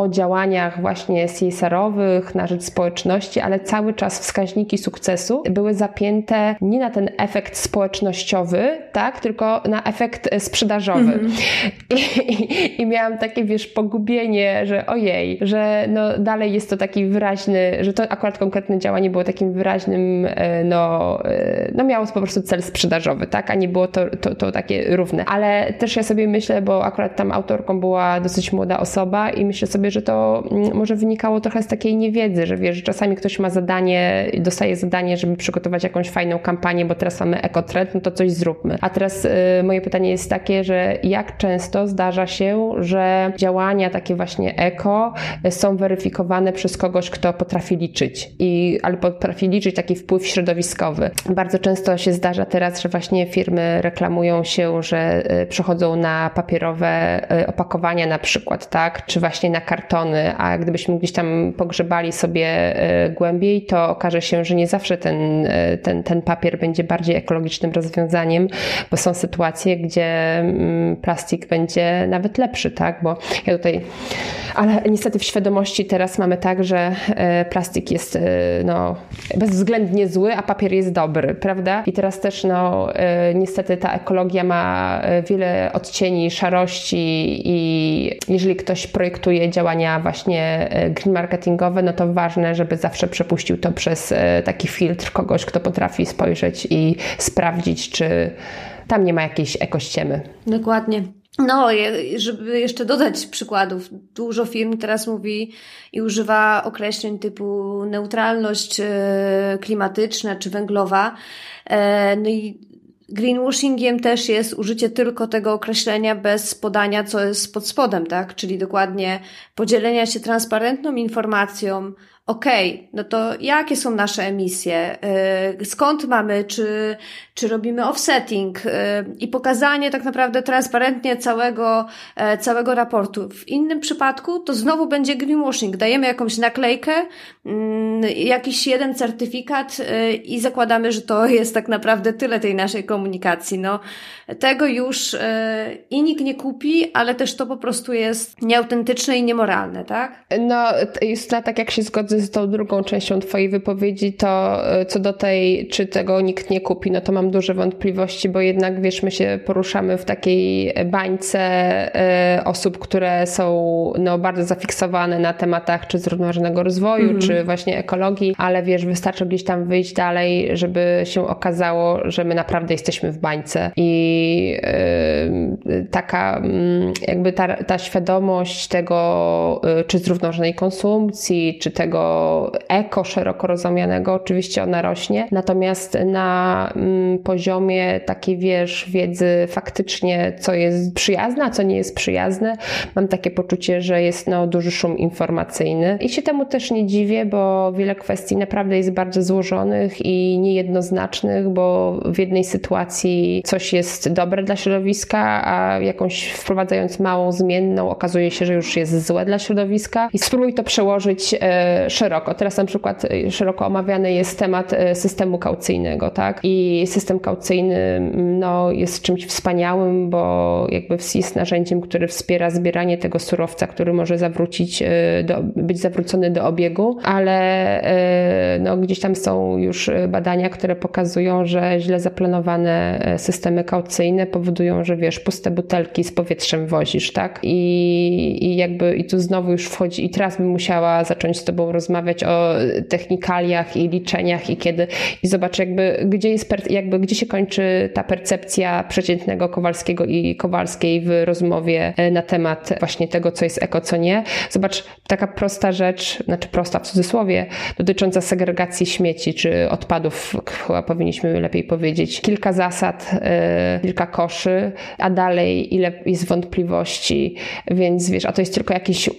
działaniach właśnie CSR-owych na rzecz społeczności, ale cały czas wskaźniki sukcesu były zapięte nie na ten efekt społecznościowy, tak, tylko na efekt sprzedażowy. Mm -hmm. I, i, I, miałam takie, wiesz, pogubienie, że ojej, że no dalej jest to taki wyraźny, że to akurat konkretne działanie było takim wyraźnym, e, no, e, no miało po prostu cel sprzedażowy, tak, a nie było to, to, to takie równe. Ale też ja sobie myślę, bo akurat tam autorką była dosyć młoda osoba, i myślę sobie, że to mm, może wynikało trochę z takiej niewiedzy, że wiesz, że czasami ktoś ma zadanie, dostaje zadanie, żeby przygotować jakąś fajną kampanię, bo teraz mamy ekotrend, no to coś zróbmy. A teraz y, moje pytanie jest takie, że jak często zdarza się, że działania takie właśnie eko są weryfikowane przez kogoś, kto potrafi liczyć i albo potrafi liczyć taki wpływ środowiskowy. Bardzo często się zdarza teraz, że właśnie firmy reklamują się, że y, przechodzą na papierowe y, opakowania na przykład, tak? czy właśnie na kartony, a gdybyśmy gdzieś tam pogrzebali sobie e, głębiej, to okaże się, że nie zawsze ten, e, ten, ten papier będzie bardziej ekologicznym rozwiązaniem, bo są sytuacje, gdzie mm, plastik będzie nawet lepszy, tak? Bo ja tutaj, ale niestety w świadomości teraz mamy tak, że e, plastik jest no, bezwzględnie zły, a papier jest dobry, prawda? I teraz też no, niestety ta ekologia ma wiele odcieni szarości i jeżeli ktoś projektuje działania właśnie e, green marketingowe, no to ważne, żeby zawsze przepuścił to przez e, taki filtr kogoś, kto potrafi spojrzeć i sprawdzić, czy tam nie ma jakiejś ekościemy. Dokładnie. No, żeby jeszcze dodać przykładów, dużo firm teraz mówi i używa określeń typu neutralność e, klimatyczna czy węglowa. No i Greenwashingiem też jest użycie tylko tego określenia bez podania, co jest pod spodem, tak? Czyli dokładnie podzielenia się transparentną informacją okej, okay, no to jakie są nasze emisje, y, skąd mamy, czy, czy robimy offsetting y, i pokazanie tak naprawdę transparentnie całego, e, całego raportu. W innym przypadku to znowu będzie greenwashing. Dajemy jakąś naklejkę, mm, jakiś jeden certyfikat y, i zakładamy, że to jest tak naprawdę tyle tej naszej komunikacji. No, tego już i nikt nie kupi, ale też to po prostu jest nieautentyczne i niemoralne, tak? No, jest tak jak się zgodzę z tą drugą częścią Twojej wypowiedzi, to e, co do tej, czy tego nikt nie kupi, no to mam duże wątpliwości, bo jednak wiesz, my się poruszamy w takiej bańce e, osób, które są no, bardzo zafiksowane na tematach czy zrównoważonego rozwoju, mm. czy właśnie ekologii, ale wiesz, wystarczy gdzieś tam wyjść dalej, żeby się okazało, że my naprawdę jesteśmy w bańce i yy, taka mm, jakby ta, ta świadomość tego, yy, czy zrównoważonej konsumpcji, czy tego eko szeroko rozumianego, oczywiście ona rośnie, natomiast na mm, poziomie takiej, wiesz, wiedzy faktycznie, co jest przyjazne, a co nie jest przyjazne, mam takie poczucie, że jest no, duży szum informacyjny. I się temu też nie dziwię, bo wiele kwestii naprawdę jest bardzo złożonych i niejednoznacznych, bo w jednej sytuacji coś jest dobre dla środowiska, a jakąś wprowadzając małą zmienną okazuje się, że już jest złe dla środowiska. I spróbuj to przełożyć e, szeroko. Teraz na przykład y, szeroko omawiany jest temat y, systemu kaucyjnego, tak? I system kaucyjny mm, no, jest czymś wspaniałym, bo jakby jest narzędziem, które wspiera zbieranie tego surowca, który może zawrócić, y, do, być zawrócony do obiegu, ale no, gdzieś tam są już badania, które pokazują, że źle zaplanowane systemy kaucyjne powodują, że wiesz, puste butelki z powietrzem wozisz, tak? I, i jakby i tu znowu już wchodzi i teraz bym musiała zacząć z tobą rozmawiać rozmawiać o technikaliach i liczeniach i kiedy i zobacz jakby gdzie jest jakby gdzie się kończy ta percepcja przeciętnego Kowalskiego i Kowalskiej w rozmowie e, na temat właśnie tego, co jest eko, co nie. Zobacz, taka prosta rzecz, znaczy prosta w cudzysłowie, dotycząca segregacji śmieci czy odpadów, chyba powinniśmy lepiej powiedzieć. Kilka zasad, e, kilka koszy, a dalej ile jest wątpliwości, więc wiesz, a to jest tylko jakiś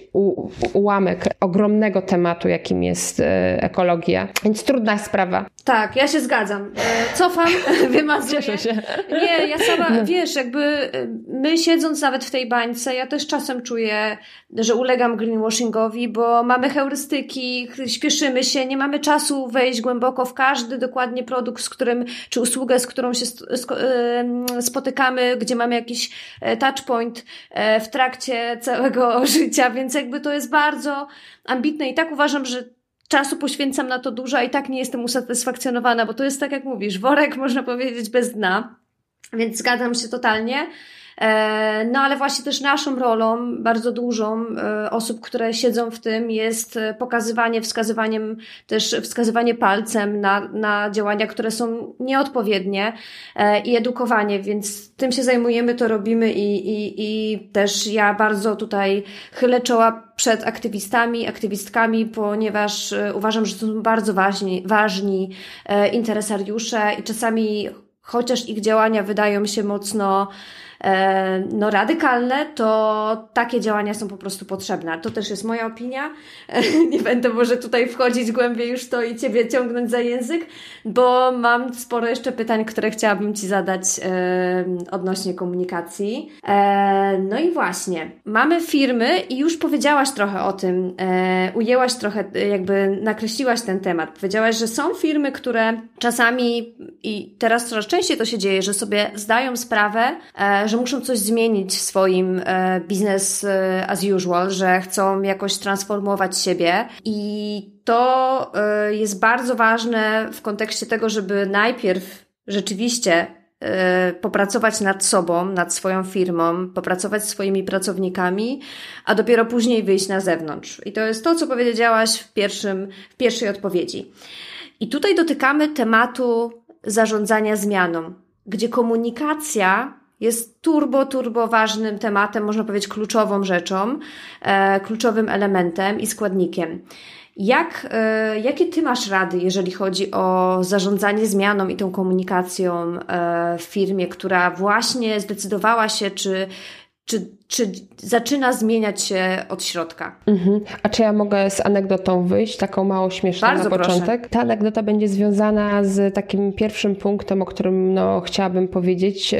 ułamek ogromnego tematu, jakim jest e, ekologia. Więc trudna sprawa. Tak, ja się zgadzam. E, cofam, wymazuję. Cieszę się. Nie, ja sama, no. wiesz, jakby e, my siedząc nawet w tej bańce, ja też czasem czuję, że ulegam greenwashingowi, bo mamy heurystyki, śpieszymy się, nie mamy czasu wejść głęboko w każdy dokładnie produkt, z którym, czy usługę, z którą się spotykamy, gdzie mamy jakiś touchpoint w trakcie całego życia, więc jakby to jest bardzo ambitne i tak uważam, że czasu poświęcam na to dużo, a i tak nie jestem usatysfakcjonowana, bo to jest tak jak mówisz, worek można powiedzieć bez dna, więc zgadzam się totalnie. E, no ale właśnie też naszą rolą, bardzo dużą e, osób, które siedzą w tym jest pokazywanie, wskazywaniem, też wskazywanie palcem na, na działania, które są nieodpowiednie e, i edukowanie, więc tym się zajmujemy, to robimy i, i, i też ja bardzo tutaj chylę czoła przed aktywistami, aktywistkami, ponieważ uważam, że są bardzo ważni, ważni interesariusze i czasami chociaż ich działania wydają się mocno no, radykalne, to takie działania są po prostu potrzebne. To też jest moja opinia. Nie będę może tutaj wchodzić głębiej już to i Ciebie ciągnąć za język, bo mam sporo jeszcze pytań, które chciałabym Ci zadać e, odnośnie komunikacji. E, no i właśnie, mamy firmy i już powiedziałaś trochę o tym, ujęłaś trochę, jakby nakreśliłaś ten temat. Powiedziałaś, że są firmy, które czasami i teraz coraz częściej to się dzieje, że sobie zdają sprawę, że muszą coś zmienić w swoim e, business e, as usual, że chcą jakoś transformować siebie i to e, jest bardzo ważne w kontekście tego, żeby najpierw rzeczywiście popracować nad sobą, nad swoją firmą, popracować swoimi pracownikami, a dopiero później wyjść na zewnątrz. I to jest to, co powiedziałaś w, pierwszym, w pierwszej odpowiedzi. I tutaj dotykamy tematu zarządzania zmianą, gdzie komunikacja jest turbo, turbo ważnym tematem, można powiedzieć kluczową rzeczą, e, kluczowym elementem i składnikiem. Jak, e, jakie Ty masz rady, jeżeli chodzi o zarządzanie zmianą i tą komunikacją e, w firmie, która właśnie zdecydowała się, czy, czy czy zaczyna zmieniać się od środka. Mhm. A czy ja mogę z anegdotą wyjść, taką mało śmieszną Bardzo na początek? proszę. Ta anegdota będzie związana z takim pierwszym punktem, o którym no, chciałabym powiedzieć, yy,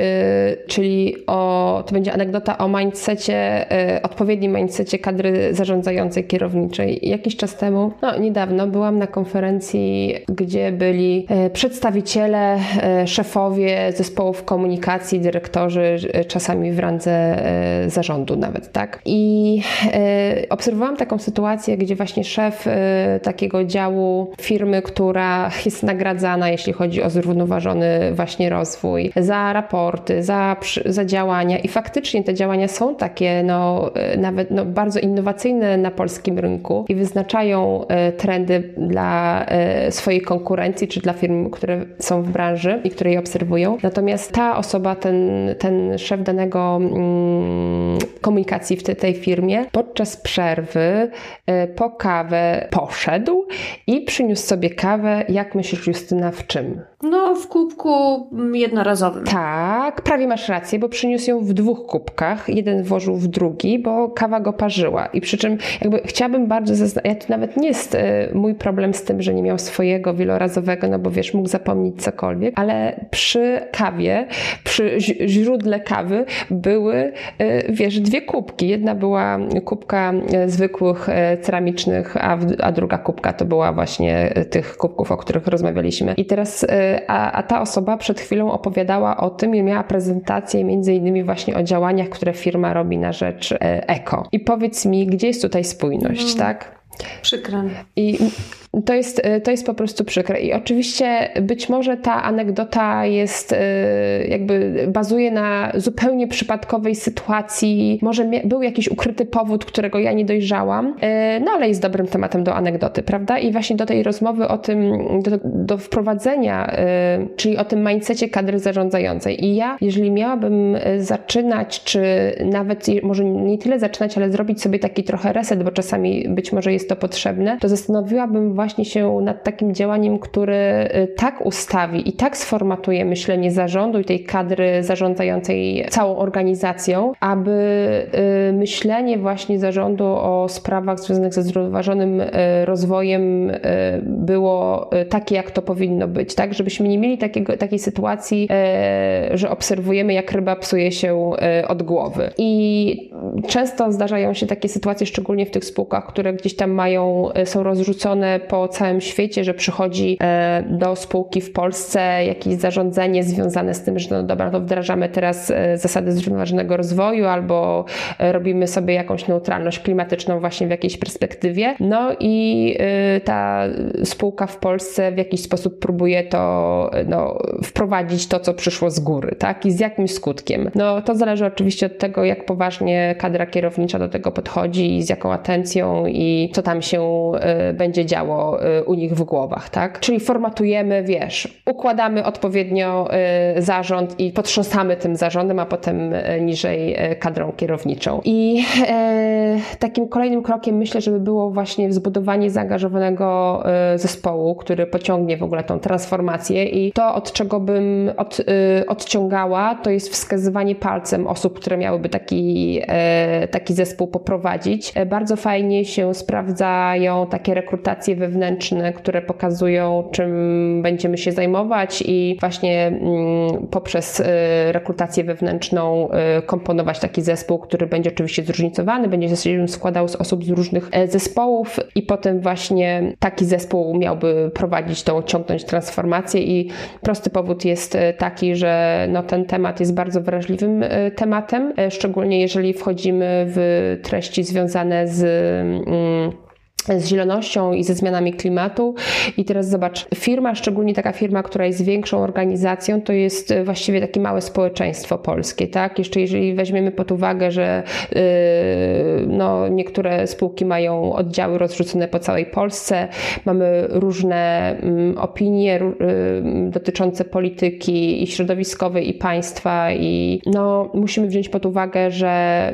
czyli o, to będzie anegdota o mindsetie, yy, odpowiednim mindsetie kadry zarządzającej, kierowniczej. Jakiś czas temu, no niedawno, byłam na konferencji, gdzie byli yy, przedstawiciele, yy, szefowie zespołów komunikacji, dyrektorzy, yy, czasami w randze yy, zarządu nawet, tak? I e, obserwowałam taką sytuację, gdzie właśnie szef e, takiego działu firmy, która jest nagradzana, jeśli chodzi o zrównoważony właśnie rozwój, za raporty, za, za działania i faktycznie te działania są takie, no e, nawet no, bardzo innowacyjne na polskim rynku i wyznaczają trendy dla swojej konkurencji, czy dla firm, które są w branży i które je obserwują. Natomiast ta osoba, ten, ten szef danego mm, komunikacji w tej firmie, podczas przerwy e, po kawę poszedł i przyniósł sobie kawę, jak myślisz Justyna, w czym? No, w kubku jednorazowym. Tak, prawie masz rację, bo przyniósł ją w dwóch kubkach. Jeden włożył w drugi, bo kawa go parzyła. I przy czym jakby chciałabym bardzo zaznaczyć, ja to nawet nie jest e, mój problem z tym, że nie miał swojego wielorazowego, no bo wiesz, mógł zapomnieć cokolwiek, ale przy kawie, przy źródle kawy były, e, wiesz, dwie kubki. Jedna była kubka e, zwykłych ceramicznych, a, a druga kubka to była właśnie tych kubków, o których rozmawialiśmy. I teraz a, a ta osoba przed chwilą opowiadała o tym i miała prezentację między innymi właśnie o działaniach, które firma robi na rzecz e, eko. I powiedz mi, gdzie jest tutaj spójność, no. tak? Przykre. I to jest, to jest po prostu przykre. I oczywiście być może ta anegdota jest e, jakby bazuje na zupełnie przypadkowej sytuacji. Może był jakiś ukryty powód, którego ja nie dojrzałam, e, no ale jest dobrym tematem do anegdoty, prawda? I właśnie do tej rozmowy o tym, do, do wprowadzenia, czyli o tym mindsetie kadry zarządzającej. I ja, jeżeli miałabym zaczynać, czy nawet może nie tyle zaczynać, ale zrobić sobie taki trochę reset, bo czasami być może jest to potrzebne, to zastanowiłabym właśnie się nad takim działaniem, które y, tak ustawi i tak sformatuje myślenie zarządu i tej kadry zarządzającej całą organizacją, aby y, myślenie właśnie zarządu o sprawach związanych ze zrównoważonym y, rozwojem było takie, jak to powinno być, tak? Żebyśmy nie mieli takiego, takiej sytuacji, że obserwujemy, jak ryba psuje się od głowy. I często zdarzają się takie sytuacje, szczególnie w tych spółkach, które gdzieś tam mają, są rozrzucone po całym świecie, że przychodzi e, do spółki w Polsce jakieś zarządzenie związane z tym, że no dobra, to wdrażamy teraz e, zasady zrównoważonego rozwoju albo e, robimy sobie jakąś neutralność klimatyczną właśnie w jakiejś perspektywie. No i ta spółka w Polsce w jakiś sposób próbuje to no, wprowadzić to, co przyszło z góry, tak? I z jakim skutkiem. No to zależy oczywiście od tego, jak poważnie kadra kierownicza do tego podchodzi i z jaką atencją i co tam się będzie działo Y, u nich w głowach, tak? Czyli formatujemy, wiesz, układamy odpowiednio y, zarząd i potrząsamy tym zarządem, a potem y, niżej kadrą kierowniczą. I e, takim kolejnym krokiem myślę, żeby było właśnie zbudowanie zaangażowanego zespołu, który pociągnie w ogóle tą transformację i to, od czego bym od, odciągała, to jest wskazywanie palcem osób, które miałyby taki, e, taki zespół poprowadzić. E, bardzo fajnie się sprawdzają takie rekrutacje wewnętrzne które pokazują, czym będziemy się zajmować i właśnie mm, poprzez y, rekrutację wewnętrzną y, komponować taki zespół, który będzie oczywiście zróżnicowany, będzie się składał z osób z różnych e, zespołów i potem właśnie taki zespół miałby prowadzić tą, ciągnąć transformację i prosty powód jest e, taki, że no, ten temat jest bardzo wrażliwym e, tematem, szczególnie jeżeli wchodzimy w treści związane z mm, z zielonością i ze zmianami klimatu. I teraz zobacz, firma, szczególnie taka firma, która jest większą organizacją, to jest e, właściwie takie małe społeczeństwo polskie, tak? Jeszcze jeżeli weźmiemy pod uwagę, że yy, no, niektóre spółki mają oddziały rozrzucone po całej Polsce, mamy różne mm, opinie yy, dotyczące polityki i środowiskowej, i państwa, i no, musimy wziąć pod uwagę, że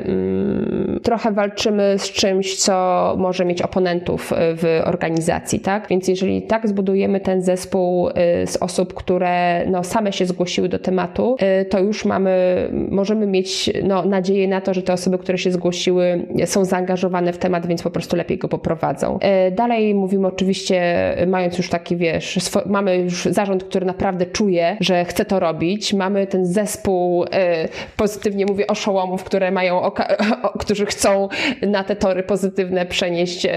yy, trochę walczymy z czymś, co może mieć oponentów w organizacji, tak? Więc jeżeli tak zbudujemy ten zespół z osób, które no, same się zgłosiły do tematu, to już mamy, możemy mieć no, nadzieję na to, że te osoby, które się zgłosiły, są zaangażowane w temat, więc po prostu lepiej go poprowadzą. Dalej mówimy oczywiście, mając już taki, wiesz, mamy już zarząd, który naprawdę czuje, że chce to robić. Mamy ten zespół, e, pozytywnie mówię, oszołomów, które mają, którzy chcą na te tory pozytywne przenieść e,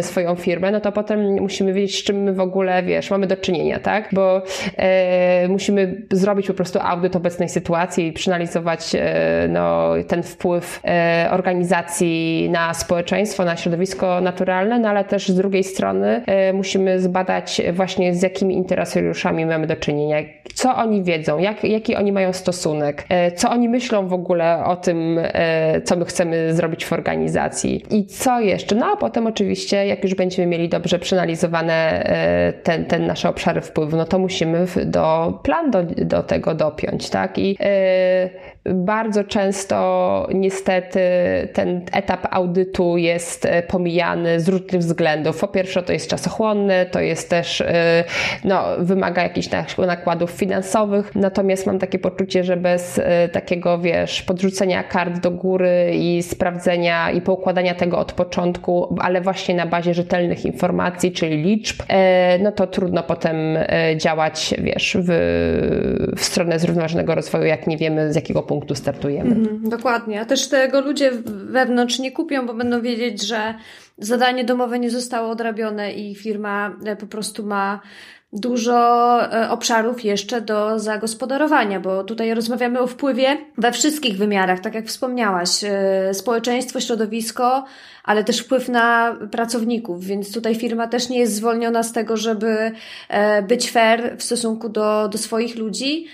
swoją firmę, no to potem musimy wiedzieć, z czym my w ogóle, wiesz, mamy do czynienia, tak? Bo e, musimy zrobić po prostu audyt obecnej sytuacji i przeanalizować no, ten wpływ organizacji na społeczeństwo, na środowisko naturalne, no ale też z drugiej strony musimy zbadać właśnie z jakimi interesariuszami mamy do czynienia, co oni wiedzą, jak, jaki oni mają stosunek, e, co oni myślą w ogóle o tym, e, co my chcemy zrobić w organizacji i co jeszcze. No a potem oczywiście, jak już będziemy mieli dobrze przeanalizowane e, ten, ten nasze obszary wpływu, no to musimy do plan do, do tego dopiąć, tak? I bardzo często niestety ten etap audytu jest pomijany z różnych względów. Po pierwsze, to jest czasochłonne, to jest też, no, wymaga jakichś nakładów finansowych, natomiast mam takie poczucie, że bez e, takiego, wiesz, podrzucenia kart do góry i sprawdzenia i poukładania tego od początku, ale właśnie na bazie rzetelnych informacji, czyli liczb, e, no to trudno potem e, działać, wiesz, w, w stronę zrównoważonego rozwoju, jak nie wiemy, z jakiego punktu startujemy. Mhm, dokładnie. A też tego ludzie wewnątrz nie kupią, bo będą wiedzieć, że zadanie domowe nie zostało odrabione i firma po prostu ma dużo e, obszarów jeszcze do zagospodarowania, bo tutaj rozmawiamy o wpływie we wszystkich wymiarach, tak jak wspomniałaś, e, społeczeństwo, środowisko, ale też wpływ na pracowników, więc tutaj firma też nie jest zwolniona z tego, żeby e, być fair w stosunku do, do swoich ludzi,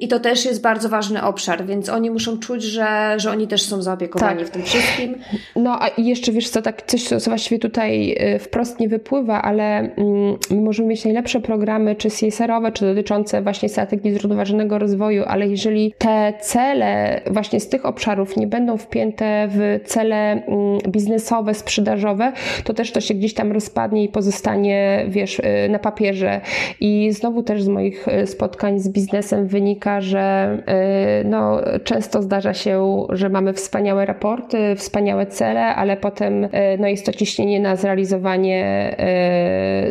i to też jest bardzo ważny obszar, więc oni muszą czuć, że, że oni też są zaopiekowani tak. w tym wszystkim. No a jeszcze wiesz co, tak coś, co właściwie tutaj y, wprost nie wypływa, ale mm, my możemy mieć najlepsze programy, czy CSR-owe, czy dotyczące właśnie strategii zrównoważonego rozwoju, ale jeżeli te cele właśnie z tych obszarów nie będą wpięte w cele mm, biznesowe, sprzedażowe, to też to się gdzieś tam rozpadnie i pozostanie, wiesz, y, na papierze. I znowu też z moich y, spotkań z biznesem biznesem wynika, że y, no, często zdarza się, że mamy wspaniałe raporty, wspaniałe cele, ale potem y, no, jest to ciśnienie na zrealizowanie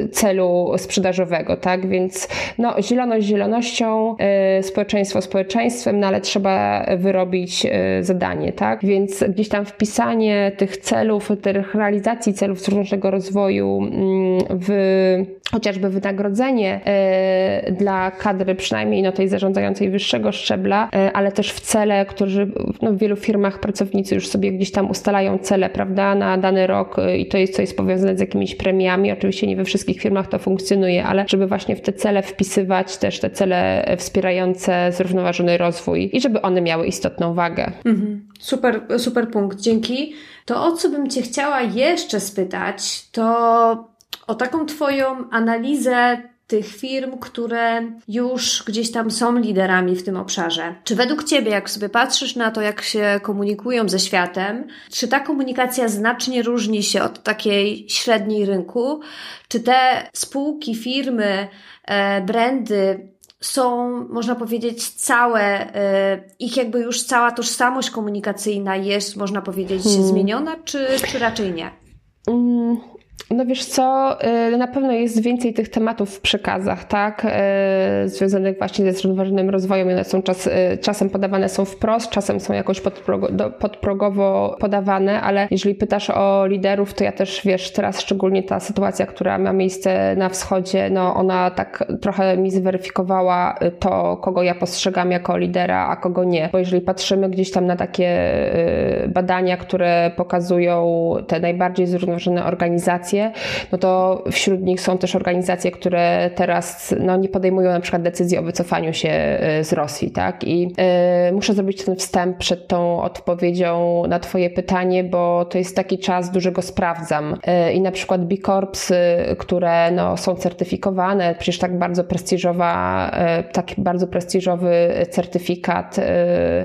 y, celu sprzedażowego, tak? Więc no, zieloność zielonością, społeczeństwo społeczeństwem, no ale trzeba wyrobić zadanie, tak? Więc gdzieś tam wpisanie tych celów, tych realizacji celów zrównoważonego rozwoju mm, w chociażby wynagrodzenie dla kadry przynajmniej tej zarządzającej wyższego szczebla, e, ale też w cele, którzy no, w wielu firmach pracownicy już sobie gdzieś tam ustalają cele, prawda, na dany rok e, i to jest, co jest powiązane z jakimiś premiami. Oczywiście nie we wszystkich firmach to funkcjonuje, ale żeby właśnie w te cele wpisywać też te cele wspierające zrównoważony rozwój i żeby one miały istotną wagę. Mhm. Super, super punkt, dzięki. To o co bym Cię chciała jeszcze spytać, to o taką Twoją analizę tych firm, które już gdzieś tam są liderami w tym obszarze. Czy według Ciebie, jak sobie patrzysz na to, jak się komunikują ze światem, czy ta komunikacja znacznie różni się od takiej średniej rynku? Czy te spółki, firmy, e, brandy są, można powiedzieć, całe, e, ich jakby już cała tożsamość komunikacyjna jest, można powiedzieć, hmm. zmieniona, czy, czy raczej nie? Mm, no wiesz co, y, na pewno jest więcej tych tematów w przekazach, tak, y, związanych właśnie ze zrównoważonym rozwojem. One są czas, y, czasem podawane są wprost, czasem są jakoś podprogowo podawane, ale jeżeli pytasz o liderów, to ja też, wiesz, teraz szczególnie ta sytuacja, która ma miejsce na wschodzie, no ona tak trochę mi zweryfikowała to, kogo ja postrzegam jako lidera, a kogo nie. Bo jeżeli patrzymy gdzieś tam na takie badania, które pokazują te najbardziej zrównoważone organizacje, organizacje, no to wśród nich są też organizacje, które teraz no, nie podejmują na przykład decyzji o wycofaniu się e, z Rosji, tak? I y, muszę zrobić ten wstęp przed tą odpowiedzią na Twoje pytanie, bo to jest taki czas dużego sprawdzam. Y, I na przykład B Corps, y, które no, są certyfikowane, przecież tak bardzo prestiżowa, tak bardzo prestiżowy certyfikat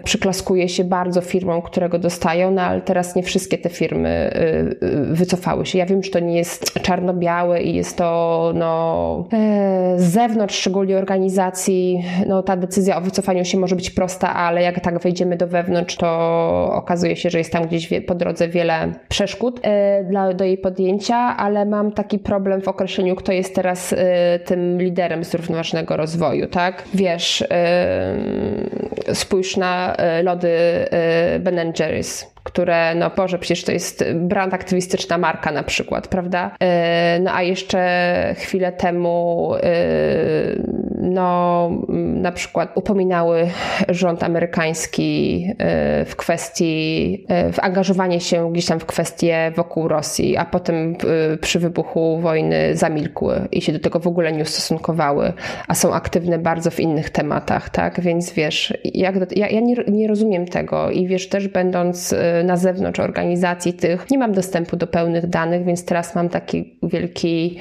przyklaskuje się bardzo firmom, które go dostają, no ale teraz nie wszystkie te firmy wycofały się. Ja wiem, że to nie jest czarno-białe i jest to no, z zewnątrz szczególnie organizacji, no ta decyzja o wycofaniu się może być prosta, ale jak tak wejdziemy do wewnątrz, to okazuje się, że jest tam gdzieś po drodze wiele przeszkód e, dla, do jej podjęcia, ale mam taki problem w określeniu, kto jest teraz e, tym liderem zrównoważonego rozwoju, tak? Wiesz, e, spójrz na lody Ben Jerry's które, no Boże, przecież to jest brand aktywistyczna marka na przykład, prawda? E, no a jeszcze chwilę temu e, no na przykład upominały rząd amerykański e, w kwestii, w angażowanie się gdzieś tam w kwestie wokół Rosji, a potem przy wybuchu wojny zamilkły i się do tego w ogóle nie ustosunkowały, a są aktywne bardzo w innych tematach, tak? Więc wiesz, jak ja, ja nie, nie rozumiem tego i wiesz, też będąc na zewnątrz organizacji tych. Nie mam dostępu do pełnych danych, więc teraz mam taki wielki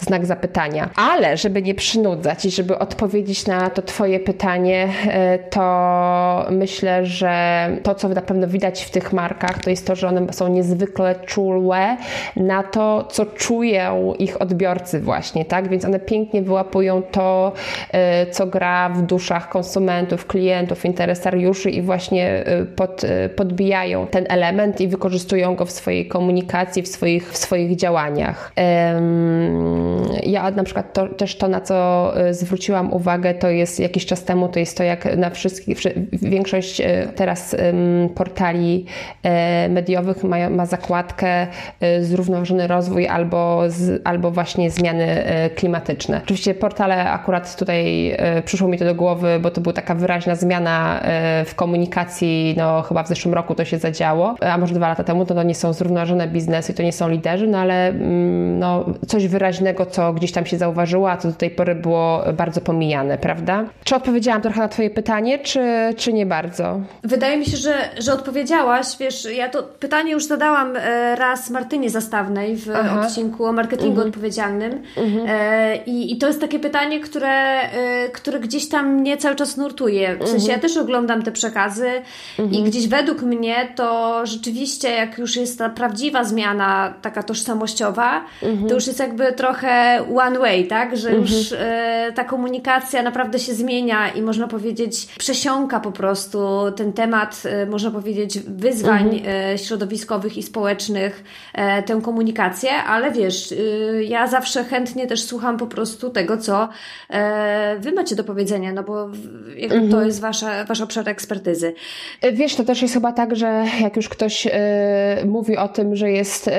znak zapytania. Ale żeby nie przynudzać i żeby odpowiedzieć na to Twoje pytanie, e, to myślę, że to, co na pewno widać w tych markach, to jest to, że one są niezwykle czule na to, co czują ich odbiorcy właśnie, tak? Więc one pięknie wyłapują to, e, co gra w duszach konsumentów, klientów, interesariuszy i właśnie e, pod, podbijają ten element i wykorzystują go w swojej komunikacji, w swoich, w swoich działaniach. Ja na przykład to, też to, na co e, zwróciłam uwagę, to jest jakiś czas temu, to jest to, jak na wszystkich, większość e, teraz portali e, mediowych ma, ma zakładkę zrównoważony rozwój albo, z, albo właśnie zmiany klimatyczne. Oczywiście portale akurat tutaj przyszło mi to do głowy, bo to była taka wyraźna zmiana w komunikacji, no chyba w zeszłym roku to się zadziało, a może dwa lata temu, to, to nie są zrównoważone biznesy, to nie są liderzy, no ale mm, no, coś wyraźnego, co gdzieś tam się zauważyło, a co do tej pory było bardzo pomijane, prawda? Czy odpowiedziałam trochę na Twoje pytanie, czy, czy nie bardzo? Wydaje mi się, że, że odpowiedziałaś. Wiesz, ja to pytanie już zadałam e, raz Martynie Zastawnej w Aha. odcinku o marketingu mhm. odpowiedzialnym. Mhm. E, I, I to jest takie pytanie, które, e, które gdzieś tam mnie cały czas nurtuje. W sensie mhm. ja też oglądam te przekazy i mhm. gdzieś według mnie to rzeczywiście, jak już jest ta prawdziwa zmiana, taka tożsamościowa, mhm. to już jest jakby trochę one way, tak? Że mhm. już e, ta komunikacja naprawdę się zmienia i można powiedzieć, przesiąka po prostu ten temat, e, można powiedzieć, wyzwań mhm. e, środowiskowych i społecznych, tę komunikację, ale wiesz, ja zawsze chętnie też słucham po prostu tego, co Wy macie do powiedzenia, no bo to jest wasza, wasz obszar ekspertyzy. Wiesz, to też jest chyba tak, że jak już ktoś y, mówi o tym, że jest y,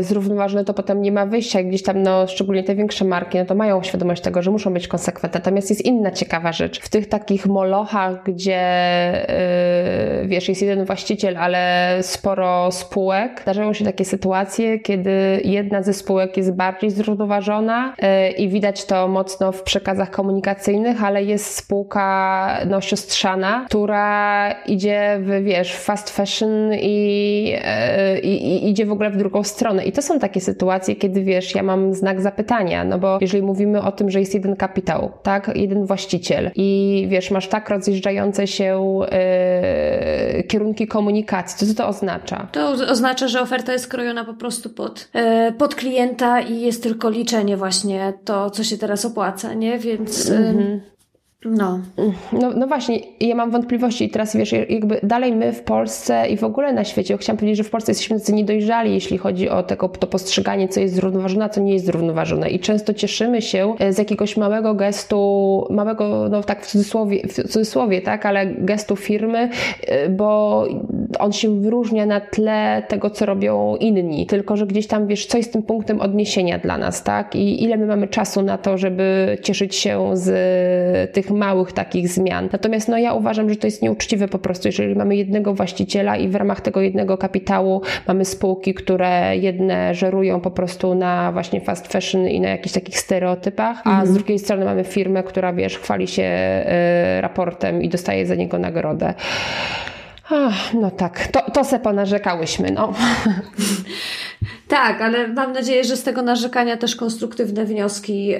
zrównoważony, to potem nie ma wyjścia. Gdzieś tam, no, szczególnie te większe marki, no to mają świadomość tego, że muszą być konsekwentne. Natomiast jest inna ciekawa rzecz. W tych takich molochach, gdzie y, wiesz, jest jeden właściciel, ale sporo spółek, zdarzają się takie sytuacje, kiedy jedna ze spółek jest bardziej zrównoważona i widać to mocno w przekazach komunikacyjnych, ale jest spółka no, siostrzana, która idzie w, wiesz, fast fashion i, e, i, i, idzie w ogóle w drugą stronę. I to są takie sytuacje, kiedy wiesz, ja mam znak zapytania, no bo jeżeli mówimy o tym, że jest jeden kapitał, tak, jeden właściciel i wiesz, masz tak rozjeżdżające się e, kierunki komunikacji, to co to oznacza? To oznacza, że oferta jest krojona po prostu pod, e, pod klienta i jest tylko liczenie właśnie to, co się teraz opłaca, nie? Więc mhm. No. no. No właśnie, ja mam wątpliwości i teraz wiesz, jakby dalej my w Polsce i w ogóle na świecie, chciałam powiedzieć, że w Polsce jesteśmy tacy niedojrzali, jeśli chodzi o tego, to postrzeganie, co jest zrównoważone, a co nie jest zrównoważone. I często cieszymy się e, z jakiegoś małego gestu, małego, no tak w cudzysłowie, w cudzysłowie tak, ale gestu firmy, e, bo on się wyróżnia na tle tego, co robią inni, tylko że gdzieś tam wiesz, co jest tym punktem odniesienia dla nas, tak? I ile my mamy czasu na to, żeby cieszyć się z tych małych takich zmian. Natomiast no ja uważam, że to jest nieuczciwe po prostu, jeżeli mamy jednego właściciela i w ramach tego jednego kapitału mamy spółki, które jedne żerują po prostu na właśnie fast fashion i na jakichś takich stereotypach, a mhm. z drugiej strony mamy firmę, która wiesz, chwali się y, raportem i dostaje za niego nagrodę. Ach, no tak, to, to se ponarzekałyśmy, no. Tak, ale mam nadzieję, że z tego narzekania też konstruktywne wnioski yy,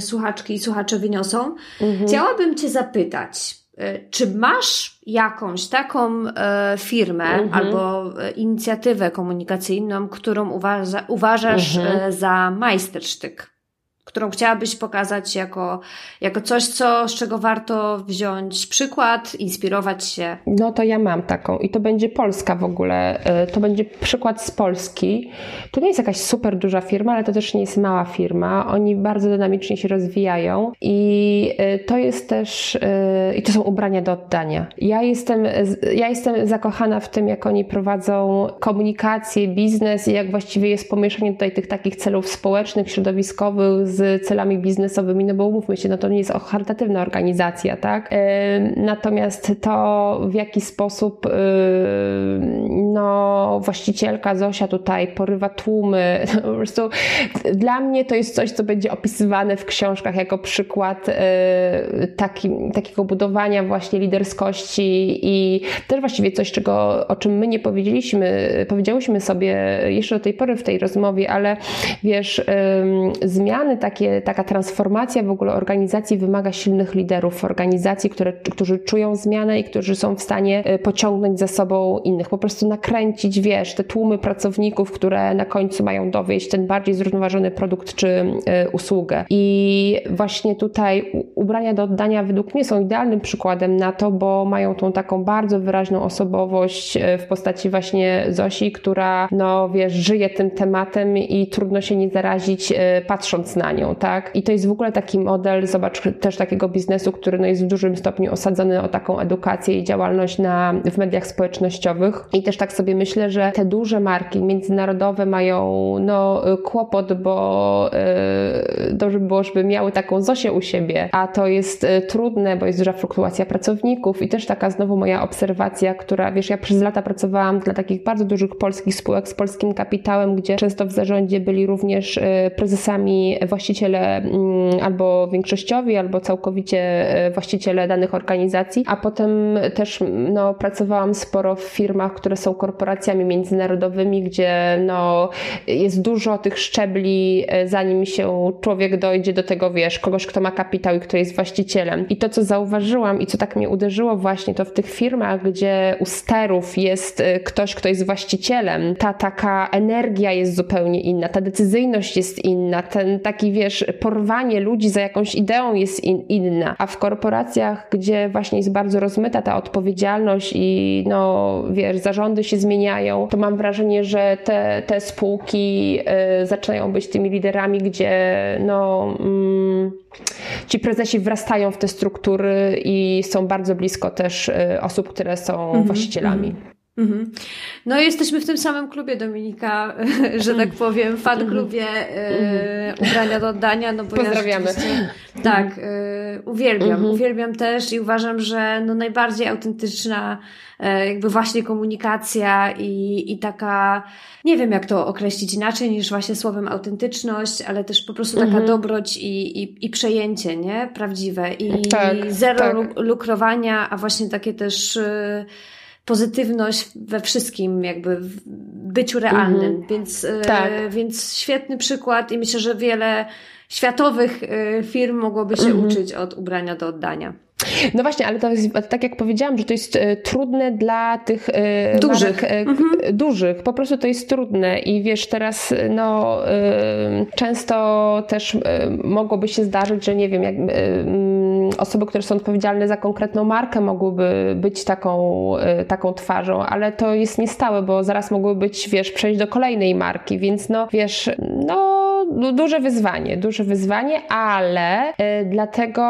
słuchaczki i słuchacze wyniosą. Mhm. Chciałabym Cię zapytać, yy, czy masz jakąś taką yy, firmę mhm. albo inicjatywę komunikacyjną, którą uważa, uważasz mhm. za majstersztyk? Którą chciałabyś pokazać jako, jako coś, co, z czego warto wziąć przykład, inspirować się? No to ja mam taką i to będzie Polska w ogóle. E, to będzie przykład z Polski. To nie jest jakaś super duża firma, ale to też nie jest mała firma. Oni bardzo dynamicznie się rozwijają i e, to jest też, e, i to są ubrania do oddania. Ja jestem, ja jestem zakochana w tym, jak oni prowadzą komunikację, biznes i jak właściwie jest pomieszanie tutaj tych takich celów społecznych, środowiskowych z celami biznesowymi, no bo umówmy się, no to nie jest charytatywna organizacja, tak? Natomiast to, w jaki sposób no, właścicielka Zosia tutaj porywa tłumy, po prostu dla mnie to jest coś, co będzie opisywane w książkach jako przykład taki, takiego budowania właśnie liderskości i też właściwie coś, czego, o czym my nie powiedzieliśmy, powiedziałyśmy sobie jeszcze do tej pory w tej rozmowie, ale wiesz, zmiany takie, taka transformacja w ogóle organizacji wymaga silnych liderów, organizacji, które, którzy czują zmianę i którzy są w stanie e, pociągnąć za sobą innych, po prostu nakręcić, wiesz, te tłumy pracowników, które na końcu mają dowieść ten bardziej zrównoważony produkt czy e, usługę. I właśnie tutaj ubrania do oddania według mnie są idealnym przykładem na to, bo mają tą taką bardzo wyraźną osobowość e, w postaci właśnie Zosi, która, no wiesz, żyje tym tematem i trudno się nie zarazić patrząc na nią, tak? I to jest w ogóle taki model, zobacz, też takiego biznesu, który no jest w dużym stopniu osadzony o taką edukację i działalność na, w mediach społecznościowych. I też tak sobie myślę, że te duże marki międzynarodowe mają no, kłopot, bo yy, dobrze by było, żeby miały taką Zosię u siebie, a to jest yy, trudne, bo jest duża fluktuacja pracowników. I też taka znowu moja obserwacja, która, wiesz, ja przez lata pracowałam dla takich bardzo dużych polskich spółek z polskim kapitałem, gdzie często w zarządzie byli również yy, prezesami właściciele mm, albo większościowi, albo całkowicie właściciele danych organizacji, a potem też no, pracowałam sporo w firmach, które są korporacjami międzynarodowymi, gdzie no, jest dużo tych szczebli, e, zanim się człowiek dojdzie do tego, wiesz, kogoś, kto ma kapitał i kto jest właścicielem. I to, co zauważyłam i co tak mnie uderzyło właśnie, to w tych firmach, gdzie u sterów jest e, ktoś, kto jest właścicielem, ta taka energia jest zupełnie inna, ta decyzyjność jest inna, ten taki, wiesz, porwanie ludzi za jakąś ideą jest in, inna, a w korporacjach, gdzie właśnie jest bardzo rozmyta ta odpowiedzialność i no, wiesz, zarządy się zmieniają, to mam wrażenie, że te, te spółki y, zaczynają być tymi liderami, gdzie no, mm, ci prezesi wrastają w te struktury i są bardzo blisko też y, osób, które są -hmm, właścicielami. Mhm. No jesteśmy w tym samym klubie Dominika, że tak powiem, fan mhm. klubie e, ubrania do oddania, no bo Pozdrawiamy. ja tak, e, uwielbiam, mhm. uwielbiam też i uważam, że no najbardziej autentyczna e, jakby właśnie komunikacja i, i taka, nie wiem jak to określić inaczej niż właśnie słowem autentyczność, ale też po prostu taka mhm. dobroć i, i, i przejęcie, nie? Prawdziwe i tak, zero tak. lukrowania, a właśnie takie też e, pozytywność we wszystkim, jakby w byciu realnym. Mhm. Więc, e, tak. więc świetny przykład i myślę, że wiele światowych e, firm mogłoby się mhm. uczyć od ubrania do oddania. No właśnie, ale to jest tak jak powiedziałam, że to jest e, trudne dla tych dużych. Marek, mhm. dużych. Po prostu to jest trudne i wiesz, teraz no często też mogłoby się zdarzyć, że nie wiem, jak osoby, które są odpowiedzialne za konkretną markę mogłyby być taką, y, taką twarzą, ale to jest niestałe, bo zaraz mogły być, wiesz, przejść do kolejnej marki, więc no, wiesz, no duże wyzwanie, duże wyzwanie, ale dlatego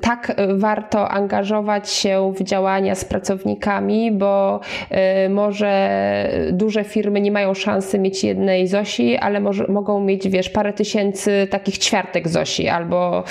tak warto angażować się w działania z pracownikami, bo może duże firmy nie mają szansy mieć jednej Zosi, ale może, mogą mieć, wiesz, parę tysięcy takich ćwiartek Zosi albo,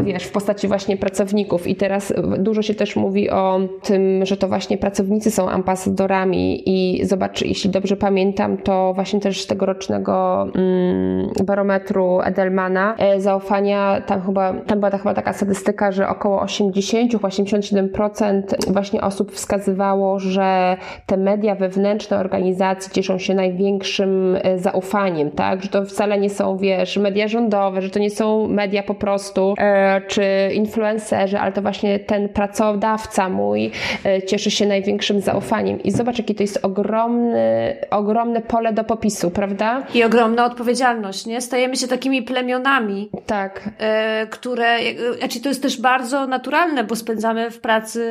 wiesz, w postaci właśnie pracowników. I teraz dużo się też mówi o tym, że to właśnie pracownicy są ambasadorami i zobacz, jeśli dobrze pamiętam, to właśnie też z tegorocznego mm, barometru Edelmana e, zaufania, tam chyba, tam była ta, chyba taka statystyka, że około 80-87% właśnie osób wskazywało, że te media wewnętrzne organizacji cieszą się największym e, zaufaniem, tak? Że to wcale nie są, wiesz, media rządowe, że to nie są media po prostu, e, czy influencerzy, ale to właśnie ten pracodawca mój cieszy się największym zaufaniem. I zobacz, jakie to jest ogromny, ogromne pole do popisu, prawda? I ogromna odpowiedzialność, nie? Stajemy się takimi plemionami. Tak. E, które, znaczy to jest też bardzo naturalne, bo spędzamy w pracy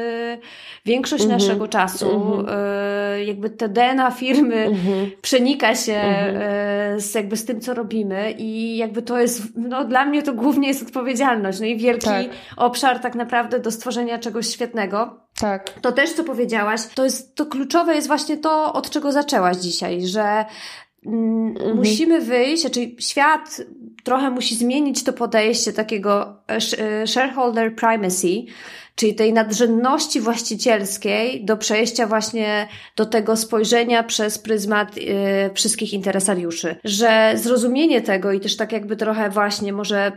większość mm -hmm. naszego czasu. Mm -hmm. e, jakby te DNA firmy mm -hmm. przenika się mhm. e, z, jakby z tym, co robimy i jakby to jest, no dla mnie to głównie jest odpowiedzialność. No i wielki tak. obszar tak naprawdę do stworzenia czegoś świetnego. Tak. To też, co powiedziałaś, to jest, to kluczowe jest właśnie to, od czego zaczęłaś dzisiaj, że mhm. musimy wyjść, znaczy świat trochę musi zmienić to podejście takiego e, e, shareholder primacy, czyli tej nadrzędności właścicielskiej do przejścia właśnie do tego spojrzenia przez pryzmat y, wszystkich interesariuszy. Że zrozumienie tego i też tak jakby trochę właśnie może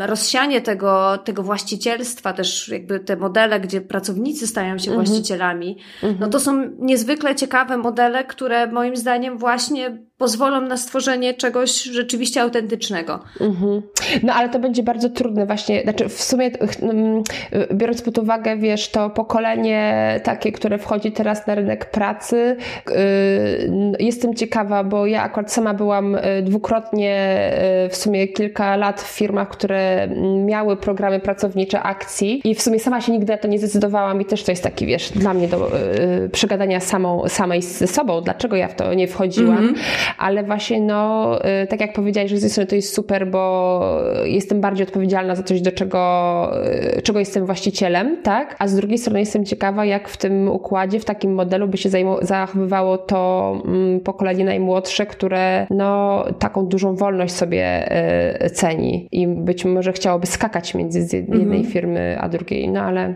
y, rozsianie tego, tego właścicielstwa, też jakby te modele, gdzie pracownicy stają się mhm. właścicielami, no mhm. to są niezwykle ciekawe modele, które moim zdaniem właśnie pozwolą na stworzenie czegoś rzeczywiście autentycznego. Mhm. No ale to będzie bardzo trudne właśnie, znaczy w sumie mm, biorąc pod uwagę, wiesz, to pokolenie takie, które wchodzi teraz na rynek pracy, yy, jestem ciekawa, bo ja akurat sama byłam y, dwukrotnie y, w sumie kilka lat w firmach, które miały programy pracownicze akcji i w sumie sama się nigdy na to nie zdecydowałam i też to jest taki, wiesz, dla mnie do przegadania samą, samej ze sobą, dlaczego ja w to nie wchodziłam. Mhm. Ale właśnie no, y, tak jak powiedziałeś, że z jednej strony to jest super, bo jestem bardziej odpowiedzialna za coś, do czego, y, czego jestem właścicielem, tak? A z drugiej strony jestem ciekawa, jak w tym układzie, w takim modelu by się zachowywało to mm, pokolenie najmłodsze, które no, taką dużą wolność sobie y, ceni i być może chciałoby skakać między jednej mhm. firmy a drugiej, no ale...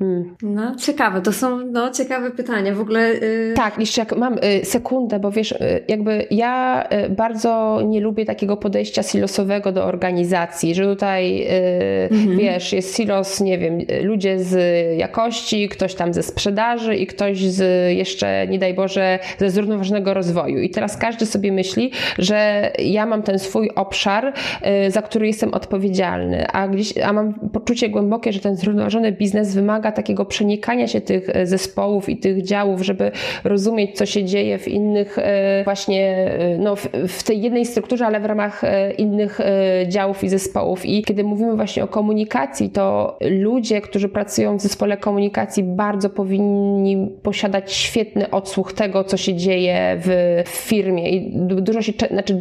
Mm. No, ciekawe, to są no, ciekawe pytania. W ogóle... Yy... Tak, jeszcze jak mam sekundę, bo wiesz, jakby ja y, bardzo nie lubię takiego podejścia silosowego do organizacji, że tutaj y, mhm. wiesz, jest silos, nie wiem, ludzie z jakości, ktoś tam ze sprzedaży i ktoś z jeszcze, nie daj Boże, ze zrównoważonego rozwoju. I teraz każdy sobie myśli, że ja mam ten swój obszar, y, za który jestem odpowiedzialny, a, gdzieś, a mam poczucie głębokie, że ten zrównoważony biznes wymaga takiego przenikania się tych zespołów i tych działów, żeby rozumieć, co się dzieje w innych właśnie no, w, w tej jednej strukturze, ale w ramach innych działów i zespołów. I kiedy mówimy właśnie o komunikacji, to ludzie, którzy pracują w zespole komunikacji, bardzo powinni posiadać świetny odsłuch tego, co się dzieje w, firmie. I dużo się, znaczy,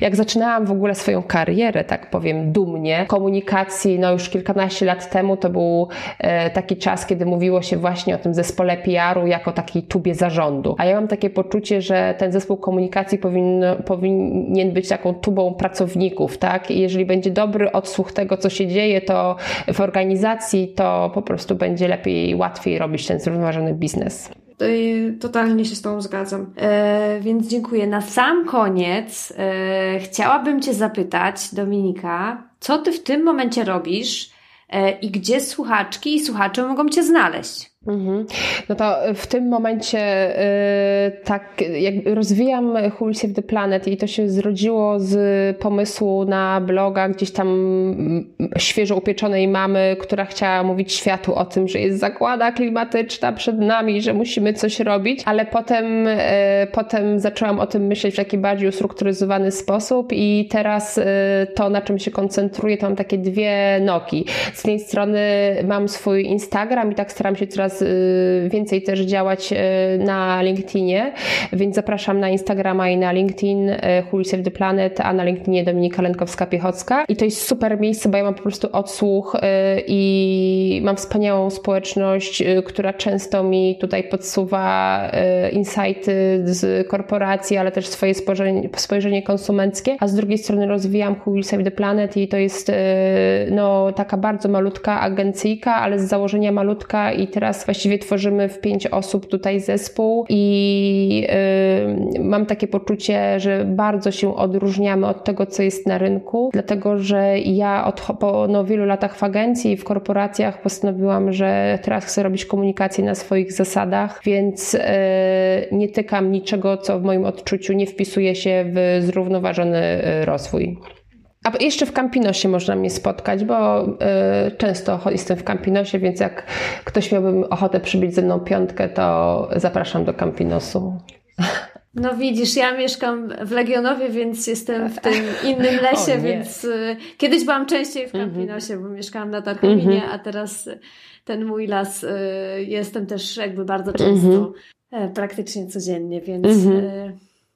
jak zaczynałam w ogóle swoją karierę, tak powiem, dumnie, komunikacji, no już kilkanaście lat temu to był e, taki czas, kiedy mówiło się właśnie o tym zespole PR-u jako takiej tubie zarządu. A ja mam takie poczucie, że ten zespół komunikacji powinno, powinien być taką tubą pracowników, tak? I jeżeli będzie dobry odsłuch tego, co się dzieje, to w organizacji, to po prostu będzie lepiej, łatwiej robić ten zrównoważony biznes. Totalnie się z Tobą zgadzam. E, więc dziękuję. Na sam koniec e, chciałabym Cię zapytać, Dominika, co Ty w tym momencie robisz e, i gdzie słuchaczki i słuchacze mogą Cię znaleźć? Mhm. No to w tym momencie yy, tak jak rozwijam Who Save the Planet i to się zrodziło z pomysłu na bloga gdzieś tam mm, świeżo upieczonej mamy, która chciała mówić światu o tym, że jest zakłada klimatyczna przed nami, że musimy coś robić, ale potem, yy, potem zaczęłam o tym myśleć w taki bardziej ustrukturyzowany sposób i teraz yy, to, na czym się koncentruję, to mam takie dwie nogi. Z jednej strony mam swój Instagram i tak staram się coraz coraz więcej też działać na LinkedInie, więc zapraszam na Instagrama i na LinkedIn Who Save the Planet, a na LinkedInie Dominika Lenkowska-Piechocka. I to jest super miejsce, bo ja mam po prostu odsłuch i mam wspaniałą społeczność, która często mi tutaj podsuwa insighty z korporacji, ale też swoje spojrzenie, spojrzenie konsumenckie, a z drugiej strony rozwijam Who Save the Planet i to jest no, taka bardzo malutka agencyjka, ale z założenia malutka i teraz właściwie tworzymy w pięć osób tutaj zespół i yy, mam takie poczucie, że bardzo się odróżniamy od tego, co jest na rynku, dlatego że ja od, po no, wielu latach w agencji i w korporacjach postanowiłam, że teraz chcę robić komunikację na swoich zasadach, więc yy, nie tykam niczego, co w moim odczuciu nie wpisuje się w zrównoważony yy, rozwój. A jeszcze w Campinosie można mnie spotkać, bo y, często jestem w Campinosie, więc jak ktoś miałby ochotę przybić ze mną piątkę, to zapraszam do Campinosu. No widzisz, ja mieszkam w Legionowie, więc jestem w tym innym lesie, więc y, kiedyś byłam częściej w mhm. Campinosie, mm -hmm. bo mieszkałam na Tarkowinie, mm -hmm. a teraz ten mój las y, jestem też jakby bardzo często, mm -hmm. praktycznie codziennie, więc...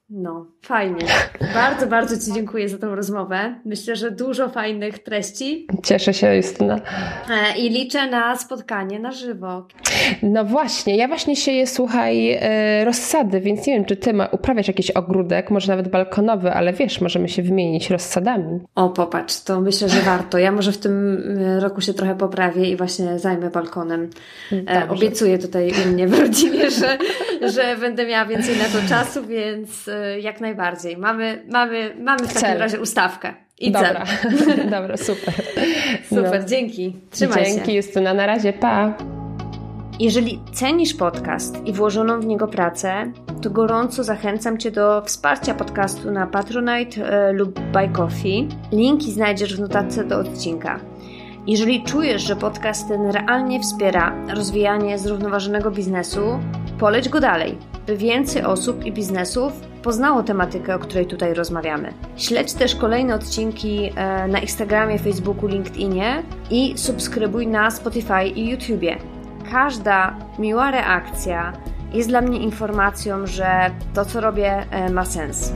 No, fajnie. Bardzo, bardzo Ci dziękuję za tą rozmowę. Myślę, że dużo fajnych treści. Cieszę się, Justyna. E, I liczę na spotkanie na żywo. No właśnie, ja właśnie sieję, słuchaj, e, rozsady, więc nie wiem, czy Ty ma, uprawiasz jakiś ogródek, może nawet balkonowy, ale wiesz, możemy się wymienić rozsadami. O, popatrz, to myślę, że warto. Ja może w tym e, roku się trochę poprawię i właśnie zajmę balkonem. Dobrze. Obiecuję tutaj u mnie w rodzinie, że, że będę miała więcej na to czasu, więc jak najbardziej. Mamy, mamy, mamy w takim cel. razie ustawkę. I dobra, dobra, super. Super, no. dzięki. Trzymaj dzięki, się. Dzięki Justyna, na razie, pa. Jeżeli cenisz podcast i włożoną w niego pracę, to gorąco zachęcam Cię do wsparcia podcastu na Patronite e, lub Buy Coffee. Linki znajdziesz w notatce do odcinka. Jeżeli czujesz, że podcast ten realnie wspiera rozwijanie zrównoważonego biznesu, poleć go dalej, by więcej osób i biznesów poznało tematykę, o której tutaj rozmawiamy. Śledź też kolejne odcinki e, na Instagramie, Facebooku, LinkedInie i subskrybuj na Spotify i YouTubie. Każda miła reakcja jest dla mnie informacją, że to, co robię, e, ma sens.